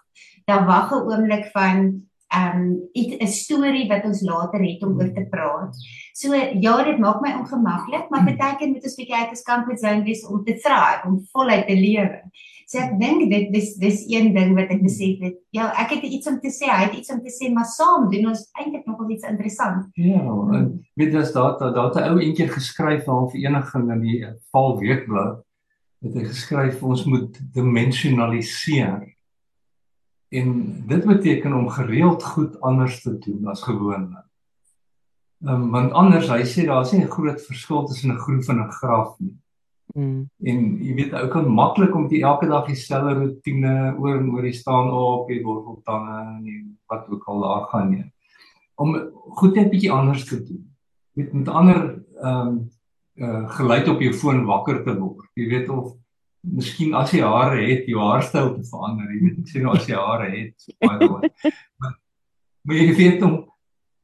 C: Daar wag 'n oomblik van ehm um, 'n storie wat ons later het om oor te praat. So ja, dit maak my ongemaklik, maar baie keer moet ons bietjie uit ons comfort zone wees om te thrive, om voluit te lewe. So ek dink dit dis dis een ding wat ek besef het. Ja, ek het iets om te sê, hy het iets om te sê, maar saam doen ons eintlik nog iets interessant.
B: Ja, en weet jy as daar daar het 'n ou eentjie geskryf aan vereniging in die Val Weekblad het hy geskryf ons moet dimensionaliseer. En dit beteken om gereeld goed anders te doen as gewoonlik. Ehm um, want anders hy sê daar's nie 'n groot verskil tussen 'n groef en 'n graf nie. Mm. En jy weet ou kan maklik om die elke dag dieselfde rotine oor en oor die staan op, jy word op tande en wat ook al daar gaan nie. Om goed net bietjie anders te doen. Met met ander ehm um, uh geluid op jou foon wakker te word. Jy weet of miskien as jy hare het, jou haarstyl te verander. Jy weet ek sê nou as jy hare het, baie goed. Maar maar jy weet om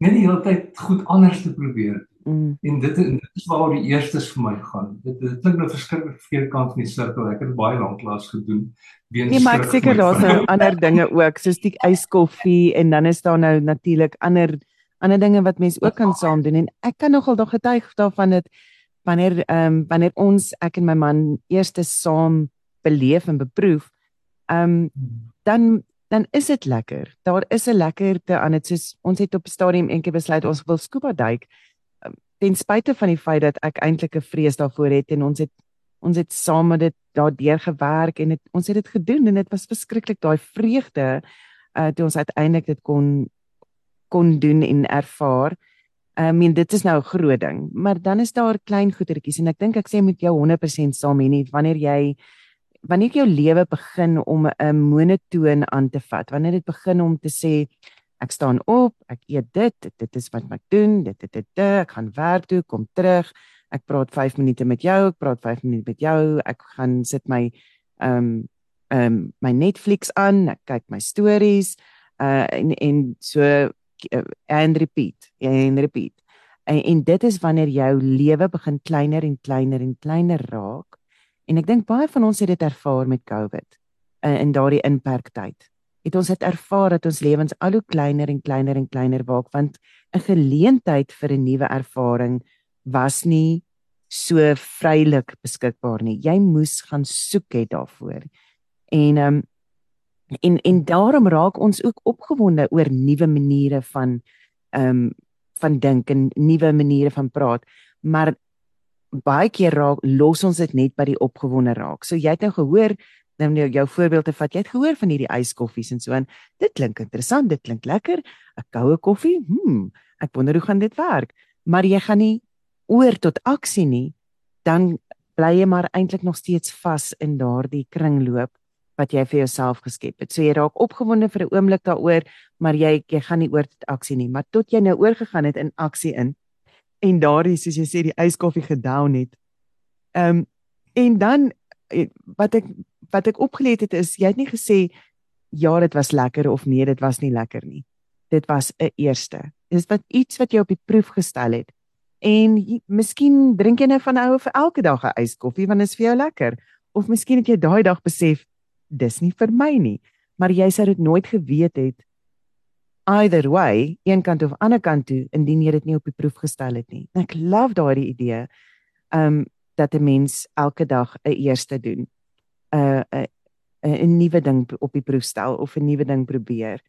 B: net die hele tyd goed anders te probeer. Mm. En dit dit is waar die eerstes vir my gaan. Dit dit klink nou verskriklik verkeerde kant van die sirkel. Ek het baie lank klas gedoen.
A: Nee, maar ek seker daar's nou ander dinge ook, soos die yskoffie en dan is daar nou natuurlik ander ander dinge wat mense ook kan saam doen en ek kan nogal nog getuig daarvan dat wanneer ehm um, wanneer ons ek en my man eerste saam beleef en beproef, ehm um, dan dan is dit lekker. Daar is 'n lekkerte aan dit soos ons het op stadium eendag besluit ons wil scuba duik ten spyte van die feit dat ek eintlik 'n vrees daarvoor het en ons het ons het saam met dit daardeur gewerk en het, ons het dit gedoen en dit was verskriklik daai vreugde uh toe ons uiteindelik dit kon kon doen en ervaar. I mean dit is nou 'n groot ding, maar dan is daar klein goedertjies en ek dink ek sê met jou 100% saam hier nie wanneer jy wanneer jou lewe begin om 'n monotoon aan te vat, wanneer dit begin om te sê Ek staan op, ek eet dit, dit is wat ek doen, dit dit dit, ek gaan werk toe, kom terug. Ek praat 5 minute met jou, ek praat 5 minute met jou, ek gaan sit my ehm um, ehm um, my Netflix aan, ek kyk my stories uh en en so uh, and repeat, and repeat. En, en dit is wanneer jou lewe begin kleiner en kleiner en kleiner raak. En ek dink baie van ons het dit ervaar met COVID uh, in daardie inperktyd het ons het ervaar dat ons lewens al hoe kleiner en kleiner en kleiner word want 'n geleentheid vir 'n nuwe ervaring was nie so vrylik beskikbaar nie. Jy moes gaan soek het daarvoor. En ehm um, en en daarom raak ons ook opgewonde oor nuwe maniere van ehm um, van dink en nuwe maniere van praat. Maar baie keer raak los ons dit net by die opgewonde raak. So jy het nou gehoor nou nou jou voorbeeld te vat. Jy het gehoor van hierdie yskoffies en so en dit klink interessant, dit klink lekker. 'n Koue koffie? Hm, ek wonder hoe gaan dit werk. Maar jy gaan nie oor tot aksie nie, dan bly jy maar eintlik nog steeds vas in daardie kringloop wat jy vir jouself geskep het. So jy raak opgewonde vir 'n oomblik daaroor, maar jy jy gaan nie oor tot aksie nie, maar tot jy nou oorgegaan het in aksie in en daardie soos jy sê die yskoffie gedown het. Ehm um, en dan eh, wat ek wat ek opgeleer het is jy het nie gesê ja dit was lekker of nee dit was nie lekker nie dit was 'n eerste. Dis wat iets wat jy op die proef gestel het. En jy, miskien drink jy nou van nou vir elke dag 'n yskoffie want dit is vir jou lekker. Of miskien het jy daai dag besef dis nie vir my nie, maar jy sou dit nooit geweet het either way, een kant of ander kant toe indien jy dit nie op die proef gestel het nie. Ek love daardie idee. Um dat 'n mens elke dag 'n eerste doen. 'n uh, 'n 'n nuwe ding op die proef stel of 'n nuwe ding probeer.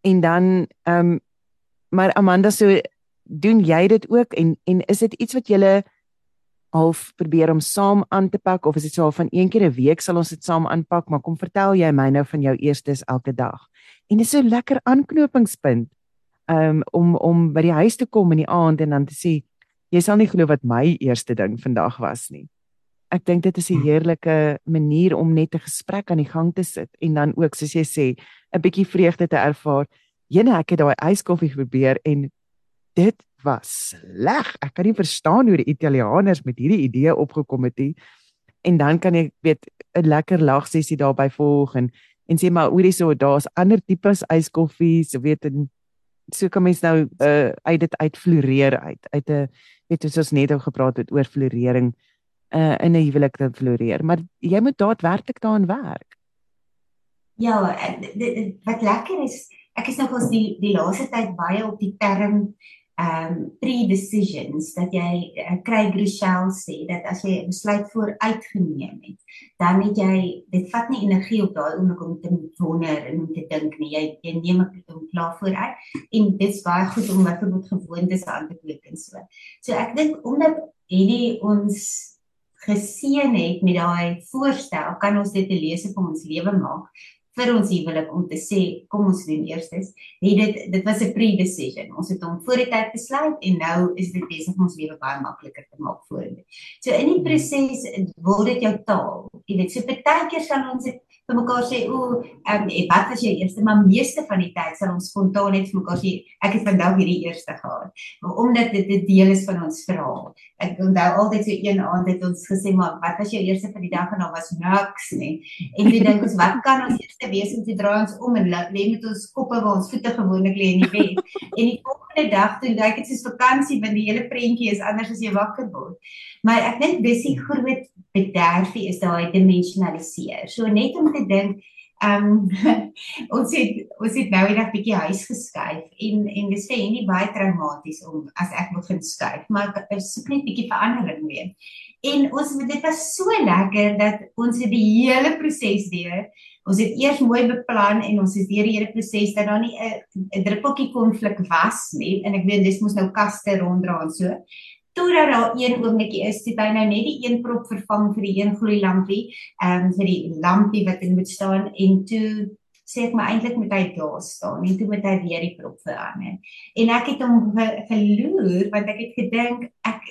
A: En dan ehm um, maar Amanda so doen jy dit ook en en is dit iets wat jy half probeer om saam aan te pak of is dit so van een keer 'n week sal ons dit saam aanpak maar kom vertel jy my nou van jou eerstes elke dag. En dit is so lekker aanknopingspunt um, om om by die huis te kom in die aand en dan te sê jy sal nie glo wat my eerste ding vandag was nie ek dink dit is 'n hm. heerlike manier om net 'n gesprek aan die gang te sit en dan ook soos jy sê 'n bietjie vreugde te ervaar. Jene ek het daai yskoffie probeer en dit was sleg. Ek kan nie verstaan hoe die Italianers met hierdie idee opgekom het nie. En dan kan jy weet 'n lekker lag sessie daarby volg en en sê maar hoorie so daar's ander tipes yskoffies, weet en so kan mens nou uh, uit dit uitfloreer uit uit 'n weet ons net nou gepraat het oor florering uh, in 'n huwelik te floreer, maar jy moet daadwerklik daaraan werk.
C: Ja, wat lekker is, ek is nog ons die die laaste tyd baie op die term um pre-decisions dat jy uh, kry Grishel sê dat as jy 'n besluit vooruit geneem het, dan het jy dit vat nie energie op daai oomblik om te wonder en om te dink nie. Jy jy neem dit om klaar vooruit en dit is baie goed om byvoorbeeld gewoontes aan te kweek en so. So ek dink omdat hierdie ons geseën het met daai voorstel, kan ons dit 'n lese van ons lewe maak vir ons huwelik om te sê kom ons doen eerstes. Het dit dit was 'n pre-decision. Ons het hom voor die tyd besluit en nou is dit besig om ons lewe baie makliker te maak vorentoe. So in die proses word dit jou taal. Jy weet, so baie keer sal ons dit vir mekaar sê, "O, ehm um, wat was jou eerste?" Maar meeste van die tyd sal ons spontaan net vir mekaar sê, "Ek het vandag hierdie eerste gehad." Maar omdat dit 'n deel is van ons verhaal. Ek onthou altyd so een aand het ons gesê, "Maar wat was jou eerste van die dag?" en daar was niks nie. En toe dink ons, "Wat kan ons eerste wees?" en toe draai ons om en lê met ons koppe waar ons voete gewoonlik lê in die bed. en die volgende dag toe ek dit is vakansie, want die hele prentjie is anders as jy wakker word. Maar ek dink die groot bederfie is daai dimensionaliseer. So net om te dink Ehm um, ons het ons het nou eendag bietjie huis geskuif en en dis vir nie baie traumaties om as ek begin skuif, maar ek soek net bietjie verandering weer. En ons dit was so lekker dat ons het die hele proses deur. Ons het eers mooi beplan en ons is deur die hele proses dat daar nie 'n druppeltjie konflik was nie en ek weet dis mos nou kaste ronddra en so totdat daar een oomblikie is toe hy nou net die een prop vervang vir die een gloei lampie, ehm um, vir die lampie wat in moet staan en toe sê ek maar eintlik moet hy daar staan en toe moet hy weer die prop verander. En ek het hom geloer want ek het gedink ek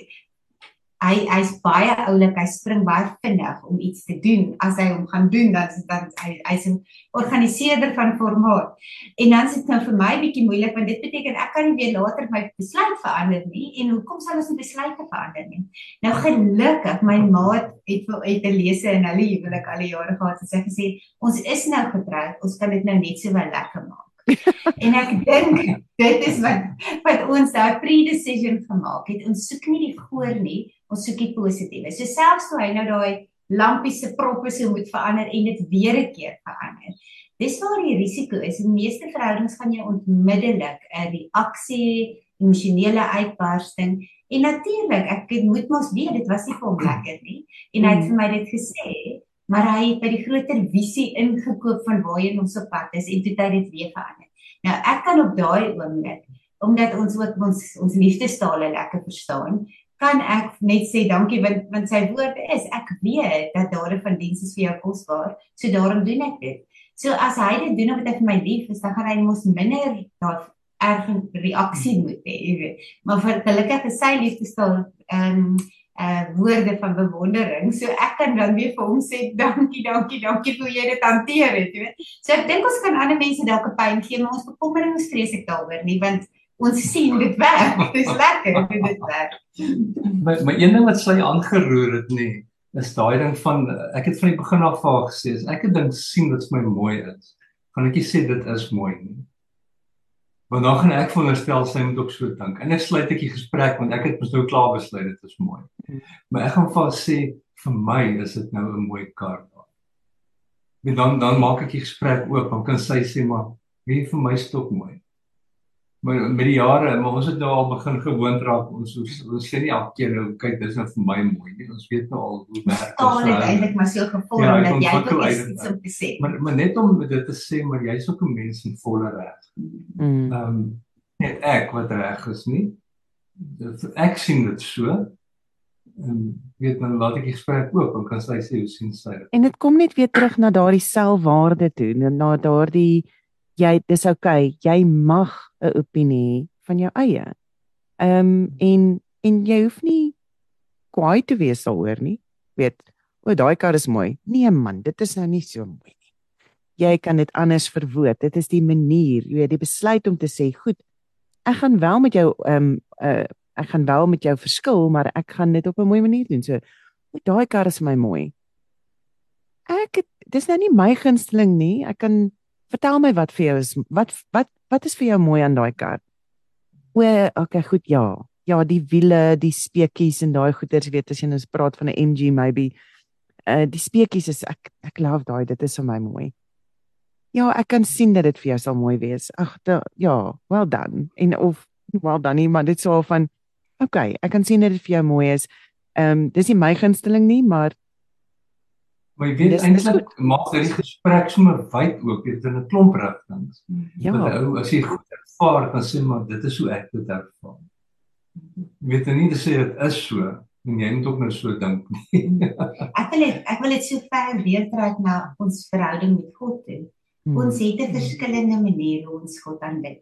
C: hy hy's baie oulik, hy spring baie vinnig om iets te doen. As hy hom gaan doen, dan dan hy hy's 'n organiseerder van formaat. En dan sit dit nou vir my bietjie moeilik want dit beteken ek kan nie weer later my besluit verander nie en hoekom sal ons nie besluite verander nie? Nou gelukkig my maat het het 'n lese in hulle huwelik al die jare gehad en sy gesê ons is nou getroud, ons kan dit nou net so wel lekker maak. en ek dink dit is wat wat ons daai pre-decision gemaak het. Ons soek nie die goor nie, ons soek die positiewe. So selfs toe hy nou daai lampie se proppe sou moet verander en dit weer 'n keer verander. Dis waar die risiko is. In meeste verhoudings gaan jy onmiddellik 'n reaksie, emosionele uitbarsting en natuurlik, ek moet mos weet dit was nie vir hom lekker nie. En hy het vir my dit gesê, maar hy het by die groter visie ingekoop van waarheen ons op pad is en toe het hy dit weer verander. Nou ek kan op daai oomblik omdat ons ook ons ons liefdestale lekker verstaan, kan ek net sê dankie want want sy woorde is ek weet dat dade van diens is vir jou kosbaar so daarom doen ek dit. So as hy dit doen omdat hy vir my lief is, dan gaan hy mos minder daar erg reaksie moet hê, jy weet. Maar vir gelukkig is sy liefdestal ehm um, uh woorde van bewondering. So ek kan dan weer vir hom sê dankie, dankie, dankie vir hoe jy dit hanteer het, jy weet. So ek dink ons kan ander mense dalk 'n pyn gee, maar ons bekommering is vrees ek daaroor nie want ons sien dit werk. Dit is lekker dit werk.
B: Maar maar een ding wat sy aangeroer het nie, is daai ding van ek het van die begin af vir gesê, as ek 'n ding sien wat vir my mooi is, gaan ek nie sê dit is mooi nie. Want dan gaan ek veronderstel sy moet ook so dink. En ek sluit ek die gesprek want ek het mos nou klaar besluit dit is mooi. Maar ek gaan vas sê vir my is dit nou 'n mooi kar. En dan dan maak ek die gesprek oop, dan kan sy sê maar wie vir my stok mooi. Maar met die jare, maar ons het nou al begin gewoond raak ons ons, ons sê nie elke keer nou kyk dis nou vir my mooi nie. Ons weet nou al hoe werk
C: dit. Taal het eintlik maar so gevoel ja, dat jy ook iets om te sê.
B: Maar maar net om dit te sê, maar jy's ook 'n mens in volle reg. Mm. Ehm um, net ek wat reg is nie. Ek sien dit so. En ehm, weet dan laat ek die gesprek oop en kan sy sê hoe sien sy dit.
A: En dit kom net weer terug na daardie selfwaarde toe, na daardie jy dis oukei, okay, jy mag 'n opinie van jou eie. Ehm um, en en jy hoef nie kwaai te wees daaroor nie. Weet, o, daai kar is mooi. Nee man, dit is nou nie so mooi nie. Jy kan dit anders verwoord. Dit is die manier, jy weet, die besluit om te sê, goed, ek gaan wel met jou ehm um, uh ek gaan wel met jou verskil, maar ek gaan dit op 'n mooi manier doen. So, daai kar is my mooi. Ek dis nou nie my gunsteling nie. Ek kan Vertel my wat vir jou is wat wat wat is vir jou mooi aan daai kar? O, okay, goed, ja. Ja, die wiele, die speekies en daai goeders, weet as jy nou praat van 'n MG maybe. Uh die speekies is ek ek love daai, dit is vir my mooi. Ja, ek kan sien dat dit vir jou sal mooi wees. Ag, ja, well done. En of well done, maar dit sou van okay, ek kan sien dat dit vir jou mooi is. Ehm um, dis nie my gunsteling nie, maar
B: Maar jy weet eintlik maak dit die gesprek sommer wyd oop, dit in 'n klomp rigtings. Ja. Want ou as jy goed ervaar kan sê maar dit is hoe ek dit ervaar. Jy weet nie te sê dit is so en jy moet ook nou so dink nie.
C: ek wil het, ek wil dit so ver weer trek na ons verhouding met God toe. Hmm. Ons het 'n verskillende maniere hoe ons God aanbid.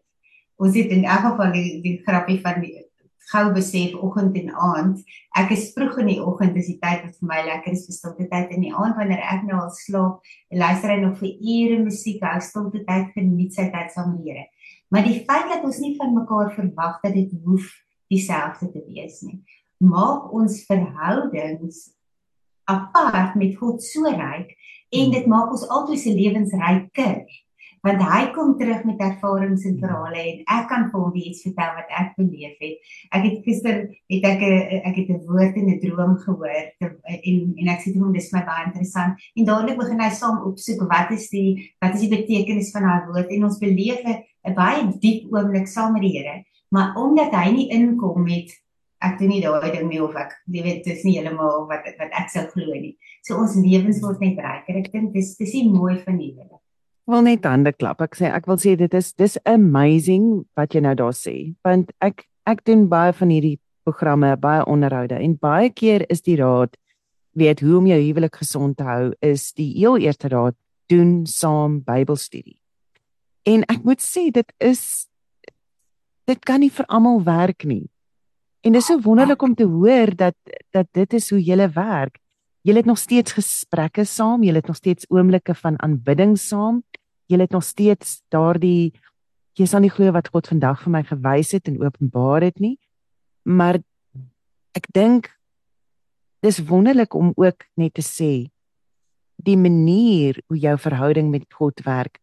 C: Ons het in elk geval die, die grappie van die gou besef oggend en aand. Ek is vroeg in die oggend, dis die tyd wat vir my lekker is vir stilte tyd in die aand wanneer ek nou al slaap, luister hy nog vir ure musiek, hou stilte tyd geniet sy tyd saam met die Here. Maar die feit dat ons nie van mekaar verwag dat dit hoef dieselfde te wees nie, maak ons verhoudings apart met God so ryk en dit maak ons altyd se lewens ryker want hy kom terug met ervarings en verhale en ek kan vir hom iets vertel wat ek beleef het. Ek het gister het ek 'n ek het 'n woord in 'n droom gehoor en en ek sê hom dis my baie interessant en dadelik begin hy saam opsoek wat is die wat is die betekenis van daai woord en ons beleef 'n baie diep oomblik saam met die Here. Maar omdat hy nie inkom met ek doen nie daai ding nie of ek jy weet dis nie heeltemal wat wat ek sou glo nie. So ons lewens word net ryker. Ek dink dis dis nie mooi van die Here
A: wil net hande klap. Ek sê ek wil sê dit is dis amazing wat jy nou daar sê. Want ek ek doen baie van hierdie programme, baie onderhoude en baie keer is die raad weet hoe om jou huwelik gesond te hou is die heel eerste raad doen saam Bybelstudie. En ek moet sê dit is dit kan nie vir almal werk nie. En dit is so wonderlik om te hoor dat dat dit is hoe jy werk. Jy het nog steeds gesprekke saam, jy het nog steeds oomblikke van aanbidding saam jy het nog steeds daardie jy sal nie glo wat God vandag vir my gewys het en openbaar het nie. Maar ek dink dis wonderlik om ook net te sê die manier hoe jou verhouding met God werk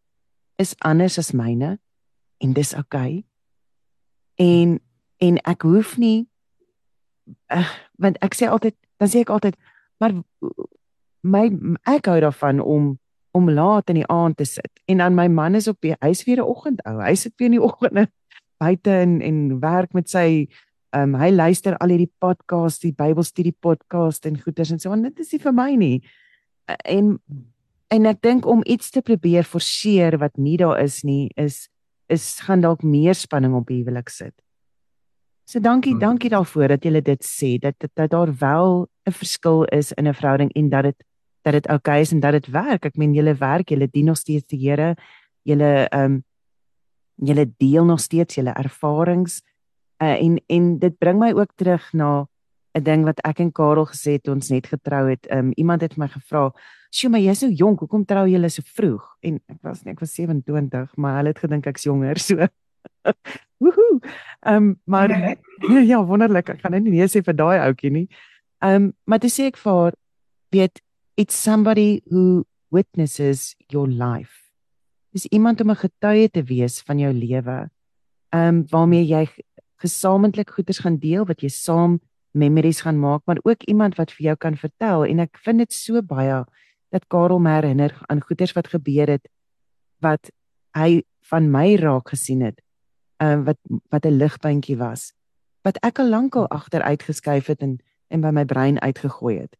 A: is anders as myne en dis oukei. Okay. En en ek hoef nie uh, want ek sê altyd dan sê ek altyd maar my ek hou daarvan om om laat in die aand te sit. En dan my man is op die hy's weer 'n oggendou. Hy sit weer in die oggende buite en en werk met sy ehm um, hy luister al hierdie podcast, die Bybelstudie podcast en goeters en so en dit is nie vir my nie. En en ek dink om iets te probeer forceer wat nie daar is nie is is gaan dalk meer spanning op huwelik sit. So dankie, hmm. dankie daarvoor dat jy dit sê dat, dat dat daar wel 'n verskil is in 'n verhouding en dat dit dat dit oukei okay is en dat dit werk. Ek meen julle werk, julle dien nog steeds die Here. Julle ehm um, julle deel nog steeds julle ervarings. Uh, en en dit bring my ook terug na 'n ding wat ek en Karel gesê het ons net getrou het. Ehm um, iemand het my gevra, "Sjoe, maar jy's so jonk, hoekom trou julle so vroeg?" En ek was nie, ek was 27, maar hulle het gedink ek's jonger, so. Woohoo. Ehm um, maar ja, wonderlik. Ek gaan net nie nee sê vir daai ouetjie nie. Ehm um, maar dis ek vir weet it's somebody who witnesses your life. Dis iemand om 'n getuie te wees van jou lewe. um, waarmee jy gesamentlik goeders gaan deel wat jy saam memories gaan maak, maar ook iemand wat vir jou kan vertel en ek vind dit so baie dat Karel my herinner aan goeders wat gebeur het wat hy van my raak gesien het. Uh, wat wat 'n ligpuntjie was wat ek al lankal agter uitgeskuif het en en by my brein uitgegooi het.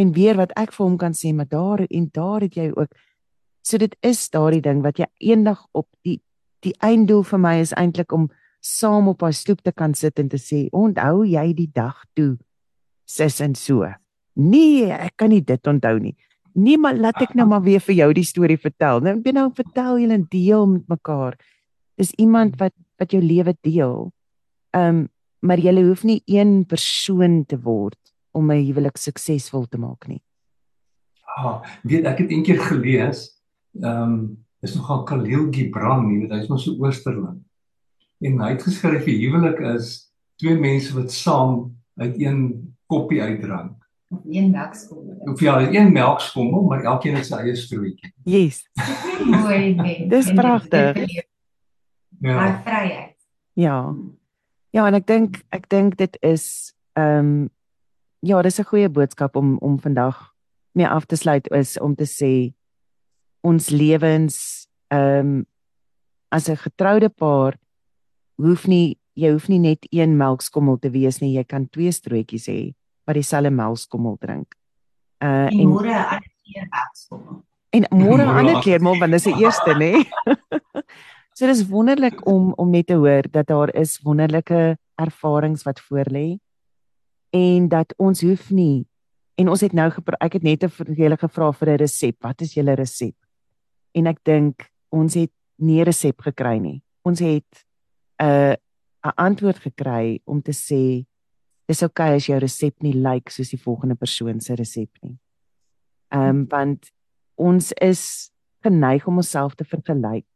A: En weer wat ek vir hom kan sê, maar daar en daar het jy ook so dit is daardie ding wat jy eendag op die die einddoel vir my is eintlik om saam op haar stoep te kan sit en te sê, "Onthou jy die dag toe sis en so?" Nee, ek kan nie dit onthou nie. Nee, maar laat ek nou maar weer vir jou die storie vertel. Nou, jy nou vertel julle en deel met mekaar. Dis iemand wat wat jou lewe deel. Ehm, um, maar jy hoef nie een persoon te word om 'n huwelik suksesvol te maak nie.
B: Ah, weet ek het eendag gelees, ehm, um, is nogal Khalil Gibran, jy weet hy's mos so oosterling. En hy het geskryf die huwelik is twee mense wat saam uit een koppie uitdrink
C: of een melkskommel.
B: Of ja, een melkskommel, maar elkeen het sy eie strootjie.
A: Yes.
C: Mooi nee.
A: Dis pragtig.
C: Ja. Maar vryheid.
A: Ja. Ja, en ek dink ek dink dit is ehm um, ja, dis 'n goeie boodskap om om vandag mee af te sluit is om te sê ons lewens ehm um, as 'n getroude paar hoef nie jy hoef nie net een melkskommel te wees nie, jy kan twee strootjies hê wat dieselfde melkskommel drink.
C: Uh en môre 'n ander keer melkskommel.
A: En môre 'n ander keer maar want dis die eerste nê. so dis wonderlik om om net te hoor dat daar is wonderlike ervarings wat voorlê en dat ons hoef nie en ons het nou ek het net 'n hele gevra vir 'n resep. Wat is julle resep? En ek dink ons het nie 'n resep gekry nie. Ons het 'n uh, 'n antwoord gekry om te sê dis oukei okay as jou resep nie lyk like soos die volgende persoon se resep nie. Ehm um, want ons is geneig om onsself te vergelyk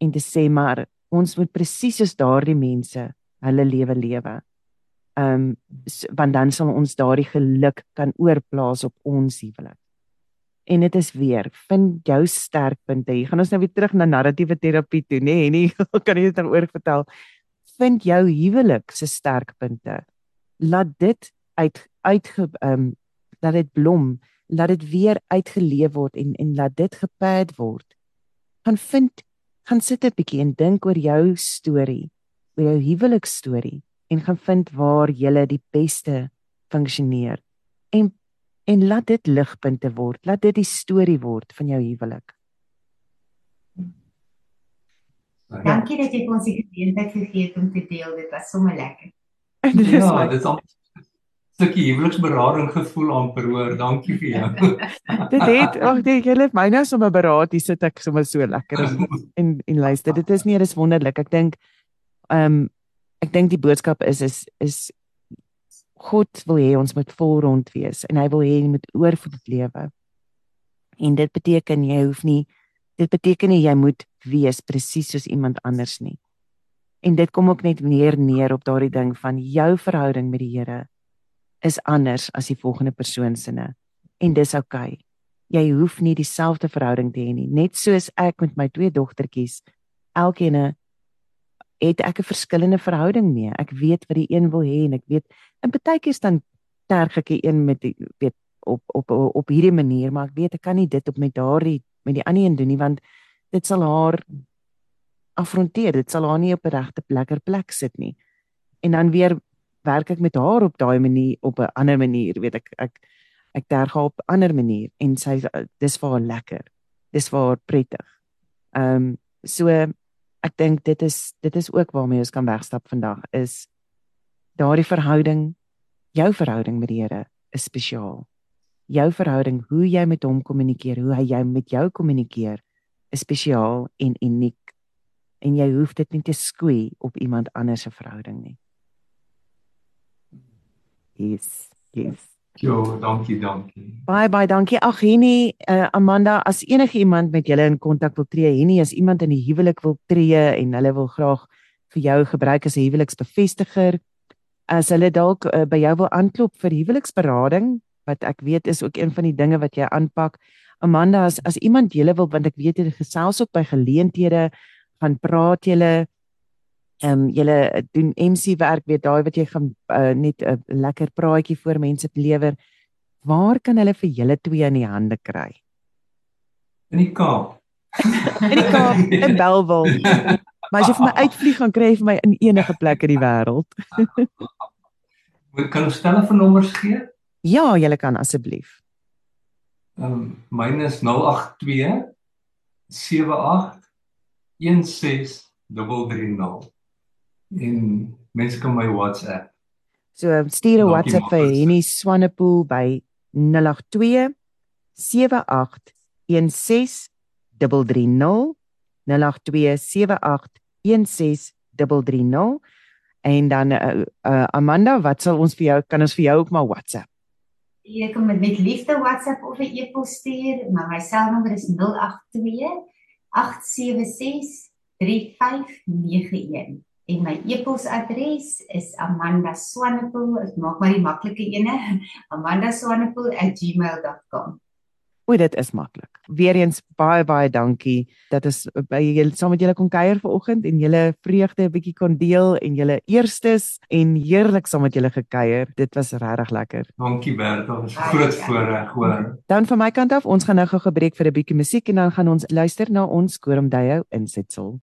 A: en te sê maar ons moet presies soos daardie mense hulle lewe lewe. Ehm um, want dan sal ons daardie geluk kan oorplaas op ons huwelik. En dit is weer, vind jou sterkpunte. Hier gaan ons nou weer terug na narratiewe terapie toe, nê? Nee, nie kan jy dit dan oor vertel? Vind jou huwelik se sterkpunte laat dit uit uit ehm um, laat dit blom, laat dit weer uitgeleef word en en laat dit gepad word. Gaan vind gaan sit 'n bietjie en dink oor jou storie, oor jou huwelikstorie en gaan vind waar jy die beste funksioneer. En en laat dit ligpunte word, laat dit die storie word van jou huwelik.
C: Dankie dat jy ons die geleentheid gegee het om te deel. Dit was sommer lekker.
B: dis ja, dit is 'n stukkie huweliksberading gevoel amper hoor. Dankie vir jou.
A: dit het ag nee, jy het my nou sommer beraad. Hier sit ek sommer so lekker en en luister. Dit is nie, dit is wonderlik. Ek dink ehm um, ek dink die boodskap is is is God wil hê ons moet vol rond wees en hy wil hê jy moet oorvloed lewe. En dit beteken jy hoef nie dit beteken nie jy moet wees presies soos iemand anders nie. En dit kom ook net neer neer op daardie ding van jou verhouding met die Here is anders as die volgende persoon se. En dis oukei. Okay. Jy hoef nie dieselfde verhouding te hê nie. Net soos ek met my twee dogtertjies, elkeen het ek 'n verskillende verhouding mee. Ek weet wat die een wil hê en ek weet in baie keer dan terg ek die een met die weet op op op, hierdie manier, maar ek weet ek kan nie dit op met daardie met die ander een doen nie want dit sal haar afronteer. Dit sal haar nie op 'n regte plekker plek sit nie. En dan weer werk ek met haar op daai manier op 'n ander manier, weet ek ek ek terg haar op 'n ander manier en sy dis vir haar lekker. Dis vir haar prettig. Ehm um, so ek dink dit is dit is ook waarmee ons kan wegstap vandag is daardie verhouding jou verhouding met die Here is spesiaal. Jou verhouding, hoe jy met hom kommunikeer, hoe hy jou met jou kommunikeer, is spesiaal en uniek en jy hoef dit nie te skoei op iemand anders se verhouding nie. Yes, yes.
B: Jo, dankie, dankie.
A: Bye bye, dankie. Ag, Henny, uh, Amanda, as enige iemand met julle in kontak wil tree, Henny, as iemand in die huwelik wil tree en hulle wil graag vir jou gebruik as 'n huweliksbevestiger, as hulle dalk uh, by jou wil aanklop vir huweliksberading, wat ek weet is ook een van die dinge wat jy aanpak. Amanda, as as iemand julle wil want ek weet jy gesels ook by geleenthede gaan praat julle Ehm um, julle doen MC werk, weet daai wat jy gaan uh, net 'n uh, lekker praatjie voor mense lewer. Waar kan hulle vir julle twee in die hande kry?
B: In die Kaap.
A: in die Kaap, in Belwel. Maar as jy vir my uitvlieg gaan kry vir my in enige plek in die wêreld.
B: Kan ons telefoonnommers gee?
A: Ja, jy kan asseblief.
B: Ehm um, myne is 082 78 16330 en mense kan my WhatsApp.
A: So stuur 'n WhatsApp vir Henny Swanepoel by 082 78 16330 082 78 16330 en dan uh, uh, Amanda, wat sal ons vir jou kan ons vir jou ook maar WhatsApp?
C: Jy kan met met liefde WhatsApp of 'n e-pos stuur, maar my selnommer is 082 876 3591 en my e-posadres is amandaswanepoel ek maak maar die maklike ene amandaswanepoel@gmail.com
A: O, dit is maklik. Weereens baie baie dankie dat ons by julle saam met julle kon kuier vanoggend en julle vreugde 'n bietjie kon deel en julle eerstes en heerlik saam met julle gekuier. Dit was regtig lekker.
B: Dankie Bertha, dit was 'n groot voorreg hoor.
A: Dan van my kant af, ons gaan nou gou gebreek vir 'n bietjie musiek en dan gaan ons luister na ons kooromdeio insetsel.